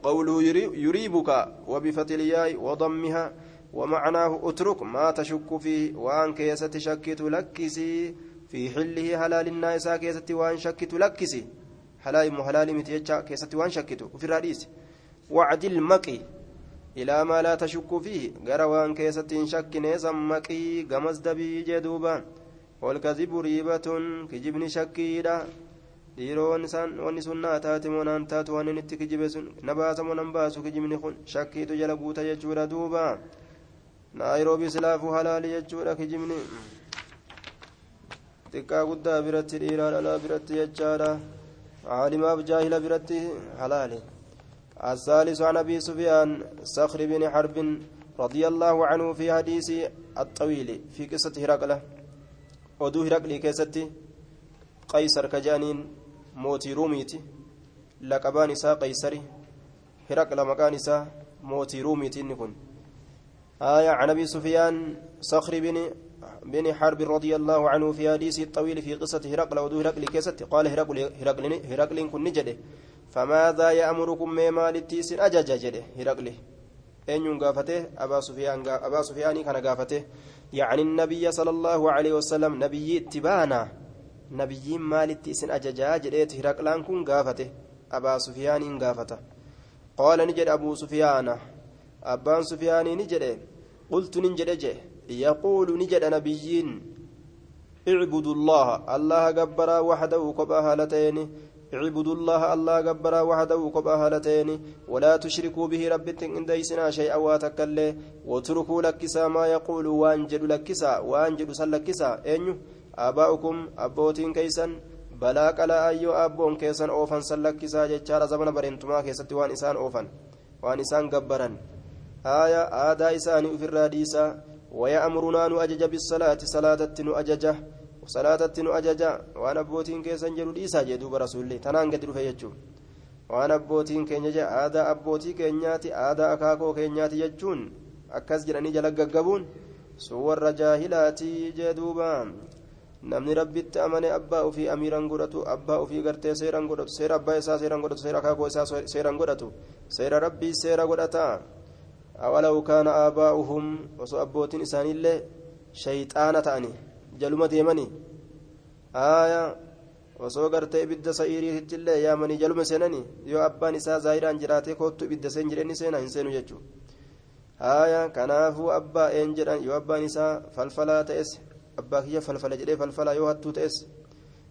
قوله يريبك وبفتح الياء وضمها ومعناه اترك ما تشك فيه وان كيست شكت لكسي في حله حلال الناس كيست وان شكت لكسي. حلال محلال متيجا كيست وان شكت وفي الحديث وعد المقي إلى ما لا تشك فيه. غير وان كيست شك نسمقي غمز دبي جدوبا والكذب ريبة كجبن شكيدا. Dhiiroon isaan wanni sun naa taate moo naan taatu waan inni itti kijibe sun na baasa moo nan baasu kijibni kun shakkiitu jala guuta jechuudha duuba naayiroobii silaafuu halaali jechuudha kijibni xiqqaa guddaa biratti dhiiraa dhalaa biratti jechaadha caalimaaf jaahila biratti halaali الثالث عن ابي سفيان صخر بن حرب رضي الله عنه في حديث الطويل في قصة هرقلة ودو هرقلي كيستي قيصر كجانين موتي روميتي لقبان إساء قيصري هرقل مكان إساء موتي روميتي نكون آية عن أبي سفيان صخر بن بن حرب رضي الله عنه في حديث الطويل في قصة هرقل ودو هرقل كيستي قال هرقل هرقل هرقل كن نجده فماذا يأمركم مما للتيسن أجج جده هرقله eenyuun gaafate? Abaa sufiyaanii kana gaafate. Yacni nabiyya sala allaahu aleyhi wasalam nabiyyi itti baana nabiyyiin maalitti isin ajajaa jedheeti hiraqlaan kun gaafate abaa sufiyaaniin gaafata qaala ni jedhe abuu sufiyaana abbaan sufiyaanii ni jedhe qultu nin jedhe je yaquulu ni jedhe nabiyyiin اعبدوا الله الله جبر وحده كبا هالتين اعبدوا الله الله جبر وحده كبا هالتين ولا تشركوا به رب إن ديسنا شيئا واتكله واتركوا لكسا ما يقول وانجد لكسا وانجد سلكسا أنيو آباؤكم أبوتين كيسا balaa qalaa ayyoo abboon keessan oofan san lakkisaa jechaadha zamana bareentumaa keessatti waan isaan oofan waan isaan gabbaran aaya aadaa isaanii ofirraa dhiisaa waya'amurunaa nu ajaja bisalaati salaatatti nu ajaja salaatatti nu ajaja waan abbootiin keessan jedhu dhiisaa jee duuba rasuulli tanaan gadi dhufe jechuun waan abbootiin keenya jee aadaa abbootii keenyaati aadaa akaakoo keenyaati jechuun akkas jedhanii namni rabbitti amane abbaa ofii amiiran godhatu abbaa ofii gartee seeran godhatu seera abbaa isaa seeran godhatu seera akaakoo isaa seeran godhatu seera rabbii seera godhata. Awalaw kaana aabaa'uhum osoo abbootiin isaaniillee shayxaana ta'anii jaluma deemanii aaya osoo gartee ibidda sa'iiriitti illee yaamanii jaluma seenanii yoo abbaan isaa zaayiraan jiraatee kootu ibidda seen jedheenni seenaa hin seenu jechuudha aaya kanaafuu abbaa een jedhan yoo abbaan isaa falfalaa ta'es abbaa kiyya falfala jedhee falfalaa yoo hattuu ta'es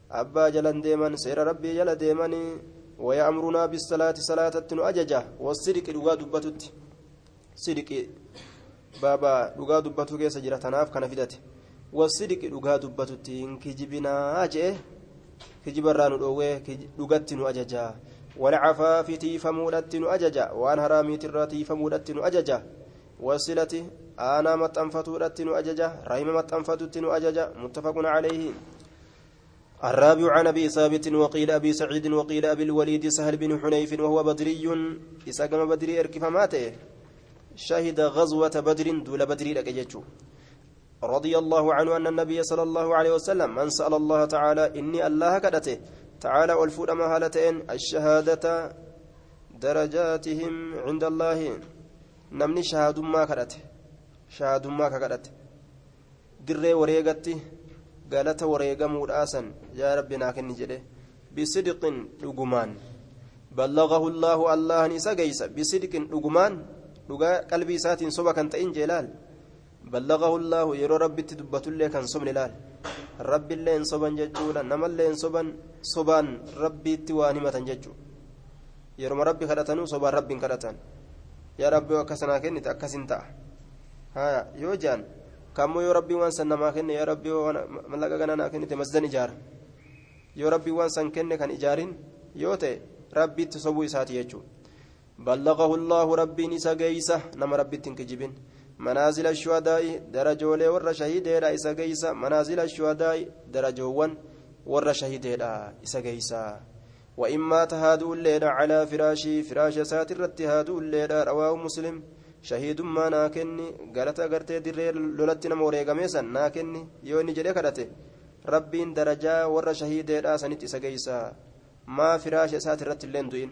abbaa jalan deeman seera rabbii jala deemanii waya'amrunaa bisalaati salaatatti nu ajaja wasidqi dhugaa dubbatutti sidqi baaba dhugaa dubbatu keessa jira tanaaf kana fidate wasidqi dhugaa dubbatutti hin kijibinaa jee kijibarraa nu dhoowwee dhugatti nu ajaja walcafaafi tiifamuudhatti nu wasilati aanaa maxxanfatuudhatti nu ajaja rahima maxxanfatutti nu ajaja muttafaqun calayhi الرابع عن ابي ثابت وقيل ابي سعيد وقيل ابي الوليد سهل بن حنيف وهو بدري اسقم بدري اركف ماته شهد غزوة بدر دول بدر لكجتشو رضي الله عنه أن النبي صلى الله عليه وسلم من سأل الله تعالى إني الله كدته تعالى والفود مهالتين الشهادة درجاتهم عند الله نمني شهاد ما كدته شهاد ما كدته دري وريقتي قالت وريقم ورآسا يا ربنا كن جده بصدق لقمان بلغه الله الله نسا بصدق لقمان dhugaa qalbii isaatiin soba kan ta'in jeelaal ballaqahu llaahu yeroo rabbitti dubbatullee kan sobne laal rabbiillee hin soban jechuudha namallee hin soban sobaan rabbiitti waan himatan jechuu yeroma rabbi kadhatanuu sobaan rabbiin kadhatan yaa rabbi akkasanaa kennite akkasin ta'a haya yoo jaan kammoo yoo rabbiin waan san namaa kenne yaa rabbi mallaqa ganaa naa kennite masdan ijaara yoo rabbiin waan san kenne kan ijaarin yoo ta'e rabbiitti sobuu isaati jechuudha بلغه الله ربي نسا جيسة نما ربي تنكجبين منازل الشهداء درجولي ور شهيد لا إسا جيسة منازل الشهداء درجوان ور شهيد لا إسا جيسة وإما تهادوا الليلة على فراشي فراش ساتر التهادوا الليلة رواه مسلم. شهيد ما ناكني قالت أغرتي درير لولتنا موريغا ميسا ناكني يوني جري كرته ربين درجة ور شهيد سنت جيسة ما فراش ساتر اللين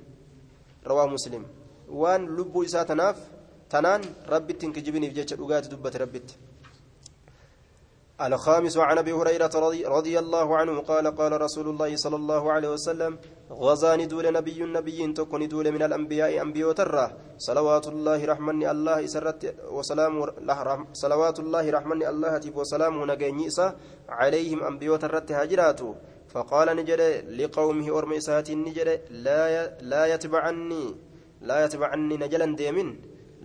رواه مسلم. وان لبو إساء تناف تنان ربي تنكجبني جيش الأغات دبة ربت. الخامس عن أبي هريرة رضي, الله عنه قال قال رسول الله صلى الله عليه وسلم غزاني دول نبي نبي تكون دول من الأنبياء انبياء ترى صلوات الله رحمن الله سرت وسلام صلوات الله رحمن الله تيب وسلام نجينيسا عليهم انبياء ترت هاجراتو فقال نجد لقومه أرميسات نجد لا لا يتبعني لا يتبعني نجلا ديمن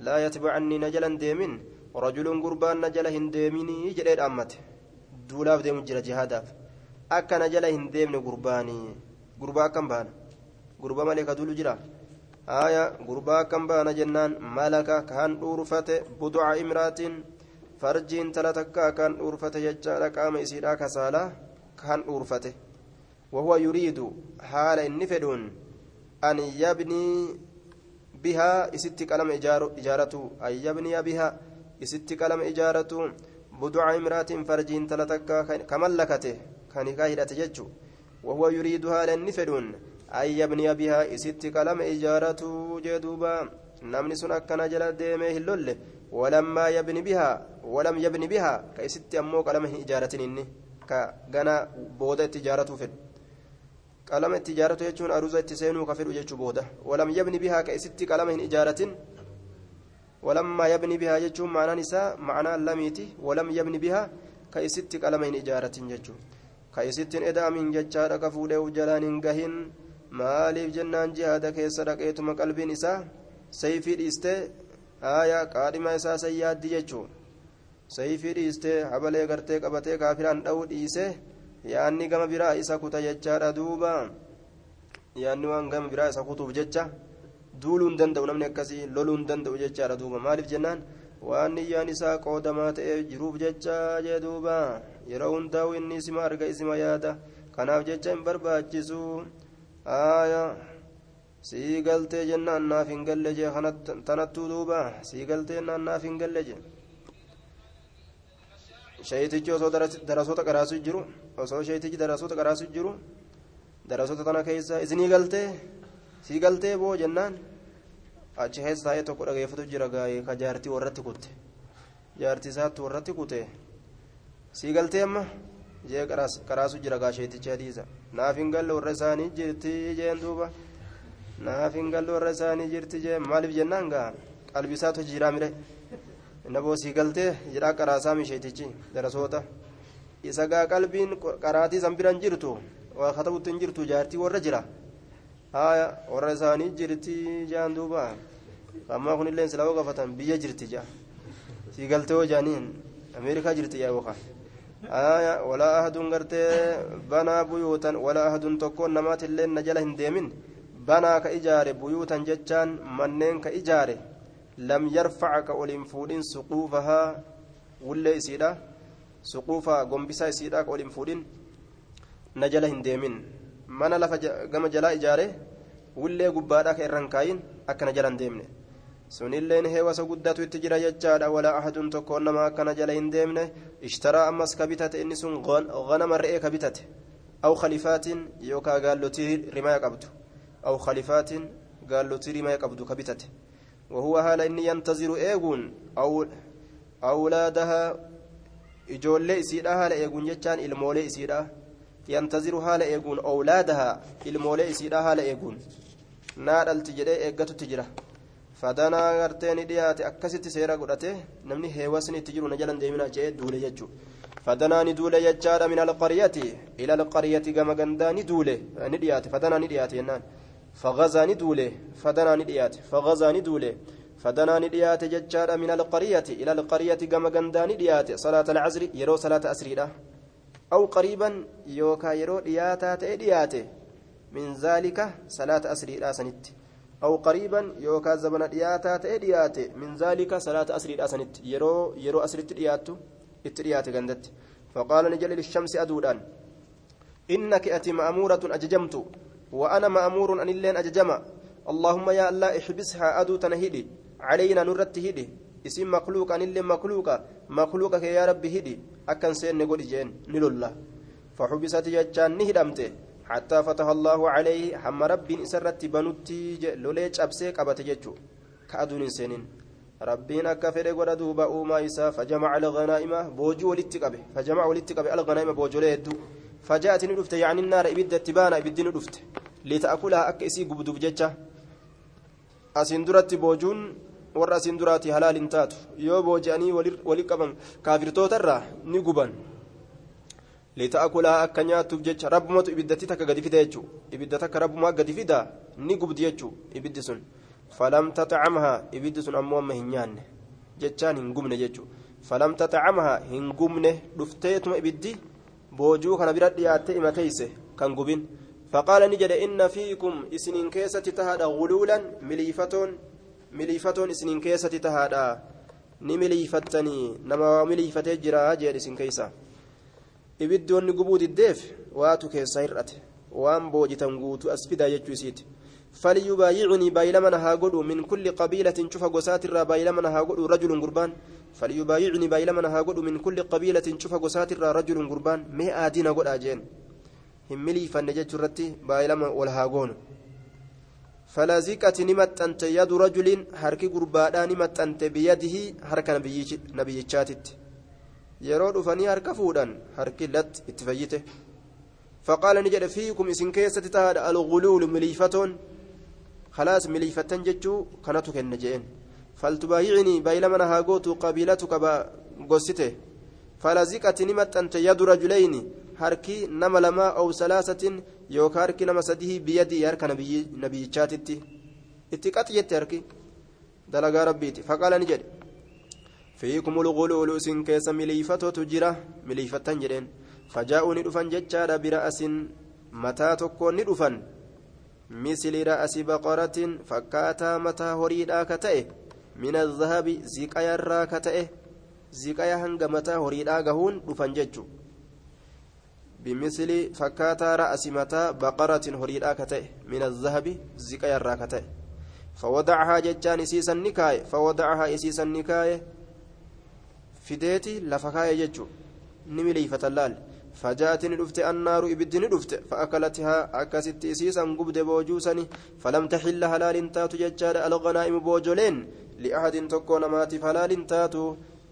لا يتبعني نجلا ديمن. رجل قربان نجلا هنديمني جديد أمته دولاف ديم جرى جهاداف أكا نجلا هنديمن قرباني قربا كم بان قربا مالك دولو جرى آية غربا كم بانا جنان ملكا كان أورفته بضع امرأة فرجين تلتكا كان أورفته يجعل قام إسيرا كسالا كان أورفته وهو يريد حال النفدون أن يبني بها إستي كلام إجارته أن يبني بها إستي كلام إجارته بضع امرأة فرجين تلتكا كملكته كان كاهدة ججو وهو يريد حال النفدون أن يبني بها إستي كلام إجارته جدوبا namni sun akkana jala deemee hin lolle walammaa yabni bihaa walam yabni bihaa ka isitti ammoo qalama hin ijaaratin inni ka gana booda itti ijaaratuu fedhu qalama itti ijaaratu jechuun aruuza itti seenuu ka fedhu jechuu booda walam yabni bihaa ka isitti qalama hin ijaaratin ولما يبني بها يجو معنى نساء معنى لميتي ولم يبني بها كيست قلمين إجارة يجو كيست إدا من ججارة كفولة وجلان قهن maaliif jennaan jihaada keessa dhaqeetuma qalbiin isaa? Sayfii dhiistee haaya qaadhima isaa sayyaaddi jechuu sayfii dhiistee habalee gartee qabatee kaafiraan dha'uu dhiise yaanni gama biraa isa kuta jechaadha duuba. Yaanni waan gama biraa isa kutuuf jecha. Duuluu hin danda'u namni akkasii loluu hin danda'u jechaadha duuba maaliif jennaan waan niyyaan isaa qoodamaa ta'ee jiruuf jecha jee duuba yeroo hundaa'u inni isima arga isima yaada kanaaf jecha hin barbaachisu aayaa sii galtee jennaan naaf hin galle jee tanattuu duuba sii galtee jennaan naaf hin galle jee shayitichi osoo darasoota qaraasuu jiru osoo shayitichi darasoota qaraasuu jiru darasoota tana keessa isinii galtee sii galtee boo jennaan achi keessa taa'ee tokko dhageeffatu jira gaa'ee ka jaartii warratti kutte jaartii isaatti warratti kute sii galtee amma jee qaraasuu jira gaa shayitichi hadiisa naaf hin galle warra isaanii jirti jeen duuba naaf hin galle warra isaanii jirti jee maaliif jennaan gaa qalbisaatu jiraa mire naboo sii galtee jedhaa qaraasaa misheetichi darasoota isa gaa qalbiin qaraatii san biran jirtu waa katabutti hin jirtu jaartii warra jira haya warra isaanii jirti jaan duuba ammaa kunillee silaa hoo gafatan biyya jirti ja'a. Sii galtee hoo jaaniin ameerikaa jirti yaa yookaan walaa ahaduun gartee banaa buyuutan walaa ahaduun tokkoon namaatillee na jala hin deemin. Banaa ka ijaare buyuutan jechaan manneen ka ijaare. Lam yarfaca ka oliin fuudhin suquufahaa wullee isiidha suquufaa gombisaa isiidha ka oliin fuudhin na jala hin deemin. Mana lafa gama jalaa ijaare wullee gubbaadhaa ka irra hin kaayin akka na jala hin deemne. Sunilleen heewasa guddaatu itti jira jechaadha walaa ahadun tokkoon nama akkana jala hin deemne ishtaraa ammas ka bitate inni sun ganama re'ee ka bitate aw khalifaatiin yookaa gaallotii rimaya qabdu aw khalifaatiin gaallotii rimaya qabdu ka bitate وهو هالا إني ينتظر إيغون أو أولادها إجولي إسيدا هالا إيغون جتان إلمولي إسيدا ينتظر هالا إيغون أولادها إلمولي إسيدا هالا إيغون نار التجري إيغتو تجرى فدنا غرتين دياتي أكست سيرا قرأته نمني هيوسني تجرو نجلا ديمنا جي دولي ججو فدنا ندولي يجار من القرية إلى القرية كما غندا ندولي ندياتي فدنا ندياتي ينان فغزا ندوله فدنا نديات فغزا ندوله فدنا نديات ججار من القرية إلى القرية كما غندا نديات صلاة العصر يرو صلاة أسريرة أو قريبا يوكا يرو دياتا تأديات من ذلك صلاة أسريرة سنت أو قريبا يوكا زبنا دياتا تأديات من ذلك صلاة أسريرة سنت يرو يرو أسريت ديات اتديات غندت. فقال نجل للشمس أدودان إنك أتي مأمورة أججمت. وأنا مأمور أن اللين أججما اللهم يا الله احبسها أدو تنهدي علينا نرت هدي اسم مخلوق أن اللين مخلوق. مخلوقك يا رب هدي أكن سين نقول جين. نلولا. فحبست ججان نهدمت. حتى فتح الله عليه حم رب إسرت بنوتي لوليج أبسيك أبت ججو كأدون سنين. ربين أكفر قد دوبا أوما إسا فجمع الغنائم بوجو ولتقبه فجمع ولتقبه الغنائم بوجو ليدو. فجاءت ندفت يعني النار إبدة تبانا إبدة ندفت لتأكلها أك إسي قبدوف جتة أسين بوجون. warra asiin duraati halaal hin taatu yoo booji'anii wali qaban lita'akulaa akka nyaattuuf jecha rabbumatu ibiddatti takka gadi fida jechuu ibidda takka rabbumaa gadi fida ni gubdi jechuu ibiddi sun falam taxacamhaa ibiddi sun ammoo amma hin nyaanne jechaan hin gubne jechuu falam taxacamhaa hin gubne dhufteetuma ibiddi boojuu kana bira dhiyaattee imateeyse kan gubin فقال نجد إن فيكم إسنين كيسة تهدى غلولا مليفتون مليفتون إسنين كيسة تهدى نمليفتني نما مليفتي جرا جير إسن كيسة ibiddoon ni gubuu diddeef waatu keessaa hir'ate. Waan boojitan guutu as fidaa jechuu isiiti. فليبايعني بايلمنا هاغدو من كل قبيلة شوف غسات الرا بايلمنا هاغدو رجل قربان فليبايعني بايلمنا هاغدو من كل قبيلة شوف غسات الرا رجل قربان مي آدينا قد أجين هملي فنجت رتي بايلما والهاغون فلازقت نمت أنت يد رجل حركي قربانا نمت أنت بيده حركة نبي نبي yeroo dhufanii harka fuudhan harki lat itti fayyite faqaala ni jedhe fiikum isin keessatti tahaadha alguluulu miliifatoon khalaas miliifatan jechuu kanatu kenna jeen faltubaayicinii baay'ilama haa gootu qabiilatu qaba gossite falaziqati ni maxxante yadu rajulayni harki nama lamaa ow salaasatin yookaan harki nama sadii biyyadii harka nabiyyichaatitti itti qaxi jette harki dalagaa rabbiiti faqaala ni jedhe فيكم الغلول سن كيس مليفتو تجرى مليفتن جدين فجاءوا ندفن ججارا برأس متى تكون ندفن مثل رأس بقرة فكاتا متى هريدا كتئه من الذهب زكايا را كتئه زكايا هنگ متى هريدا غهون دفن ججو بمثل فكاتا رأس متى بقرة هريدا كتئه من الذهب زكايا را كتئه فوضعها ججان إسيسا نكاية فوضعها إسيسا نكاية fideeti lafa kaayee jechuun ni miliifatan laal. فجاءت ندفت النار إبد ندفت فأكلتها أكست إسيسا قبد بوجوسني فلم تحل هلال تاتو ججار الغنائم بوجولين لأحد تكون مات فلال تاتو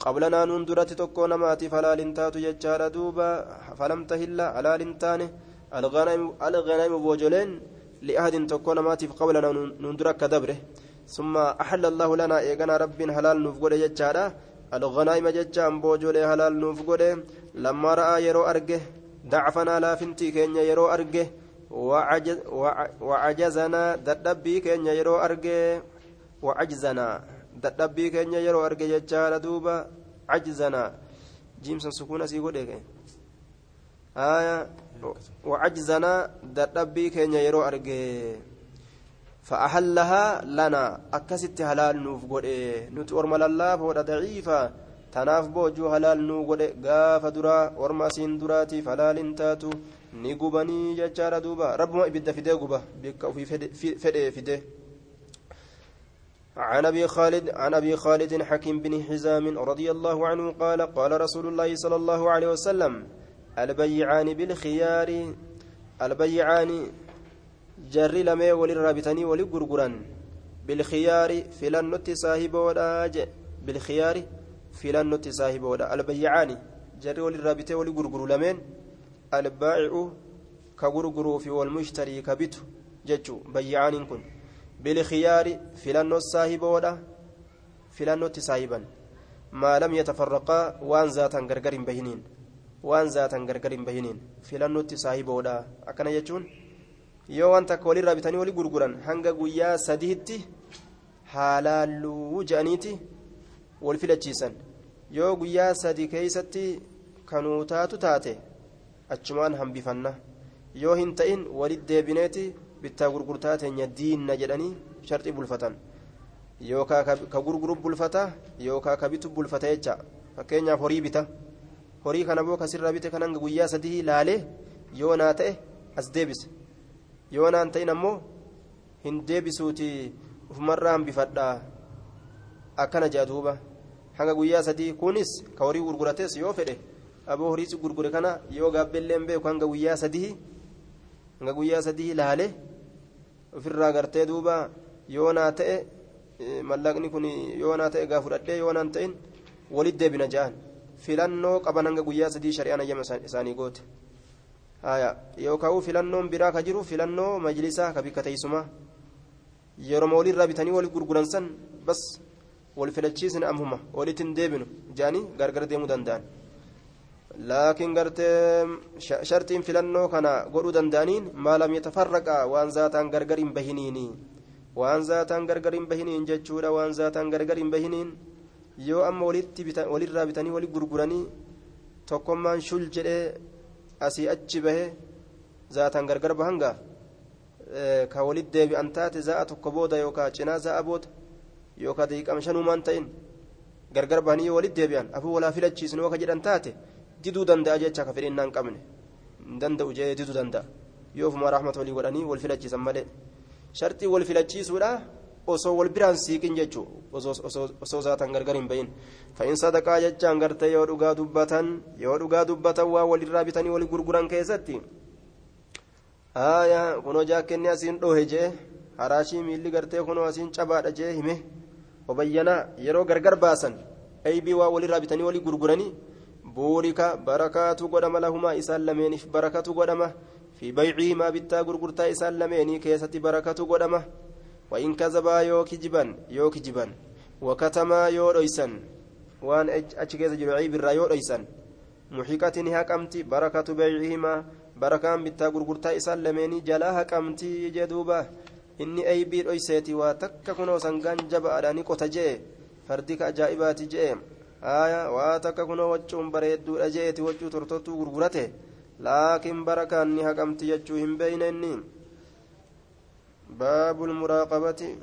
قبلنا نندرت تكون مات فلال تاتو ججار دوبا فلم تحل هلال تاني الغنائم الغنائم بوجولين لأحد تكون مات قبلنا نندرك كدبره ثم أحل الله لنا إيقنا رب هلال نفقود ججارا الغنائم ججان بوجولي هلال نوف غودي لما راى يرو ارجه ضعفنا لا فنتي كينيا يرو ارجه وعجز وعجزنا ددبي كينيا يرو ارجه وعجزنا ددبي كينيا يرو ارجه ججال دوبا عجزنا جيمسون سكون سي غودي آية وعجزنا ددبي كينيا يرو ارجه فأحلها لنا. أكست هلال نوف قد نت أرمل الله فودا ضعيفة. تناف بوجو هلال نو قد قاف درا ورما سين دراتي فلال انتاتو نيقبني ججار دوبا. ربما إبدا فده قبا بك في فده فده عن أبي خالد عن أبي خالد حكيم بن حزام رضي الله عنه قال قال رسول الله صلى الله عليه وسلم البيعان بالخيار. البيعان jarri lamee walirraa bitanii wali gurguran bilkiyaari filannotti saahiboodha je bilkiyaari filannotti saahiboodha albayyacaani jarri walirraa bitee wali gurguru lameen albaa'icu ka gurguruu fi walmushtarii ka bitu jechuu bayyacaaniin kun bilkiyaari filannoo saahiboodha filannotti saahiban maa lam yatafarraqaa waan zaatan gargar hin bahiniin waan zaatan gargar hin bahiniin filannotti saahiboodha akkana jechuun yoo waan takka walirraa bitanii walii gurguran hanga guyyaa sadiitti haalaalluu je'aniiti wal filachiisan. Yoo guyyaa sadii keeysatti kanuu taatu taate achumaan hambifanna. Yoo hin ta'in walit deebineeti bittaa gurgurtaa teenya diinna jedhanii sharxii bulfatan. Yookaa ka gurguru bulfata yookaa ka bitu bulfata jecha. Fakkeenyaaf horii bita. Horii kana boo kasirraa bite kan hanga guyyaa sadii laalee yoo naa ta'e as deebise yoo naan ta'in ammoo hin deebisuuti ufumarraa hambifadha akkana jea duuba. Hanga guyyaa sadii kunis ka horii gurgurates yoo fedhe aboo horiisi gurgure kana yoo gaabbeilleen beeku hanga guyyaa sadii hanga guyyaa sadii laale ofirraa gartee duuba yoo naa ta'e mallaqni kun yoo naa ta'e gaa fudhadhee yoo naan ta'in walit deebina ja'an. Filannoo qaban hanga guyyaa sadii shari'aan ayyama isaanii goote yookaan filannoon biraa ka jiru filannoo majlisaa ka bikka teessumaa yeroo walirraa bitanii wal gurguran bas wal filachiisne amhuma walitti hin deebinu jedhanii gargar deemuu danda'an laakiin gartee shartiin filannoo kana godhuu danda'aniin maalam yatafarraqa waan zaataan gargar hin bahiniini waan zaataan gargar hin bahiniin jechuudha waan zaataan gargar hin bahiniin yoo amma walitti walirraa bitanii wali gurguranii tokkummaan shul jedhee asii achi bahe zaataan gargar bahanga ka walit deebi'an taate za'a tokko booda yookaan cinaa za'a booda yookaan daqiiqama shanumaan ta'in gargar bahanii walit deebi'an afuu walaa filachiisnu akka jedhan taate diduu danda'a jecha ka fedhinnaa hin qabne danda'u jee diduu danda'a yoo ofuma godhanii wal filachiisan malee shartii wal filachiisuudha osoo wal biraan siiqin jechuudha. Osoo zaatan gargar hin bahin. Fa'in sadaqaa jechaan gartee yoo dhugaa dubbatan yoo dhugaa dubbatan waa walirraa bitanii wali gurguran keessatti aayaa kunoo jaakkenni asiin dhoohe jee haraashii miilli gartee kunoo asiin cabaadha jee hime. Obayyanaa yeroo gargar baasan aybii waa walirraa bitanii walii gurguranii buurika barakaatu godhama lahumaa isaan lameeniif barakatu godhama. Fi baycihimaa bittaa gurgurtaa isaan lameenii keessatti barakatu godhama وإن كذبا يو كجبا يو كجبا وكتما يو ريسا وان أشكيز جرعي برا يو ريسا محيكة هكمتي بركة بيعهما بركان بتا غرغرتا إسان لميني جلا هكمتي جدوبا inni aybii dhoyseeti waa takka kunoo sangaan jabaadhaani qota jee fardika ajaa'ibaati jee aya waa takka kunoo waccuun bareedduudha jeeti waccuu tortottuu gurgurate laakiin barakaan ni haqamti jechuu hin beeynenni باب المراقبة.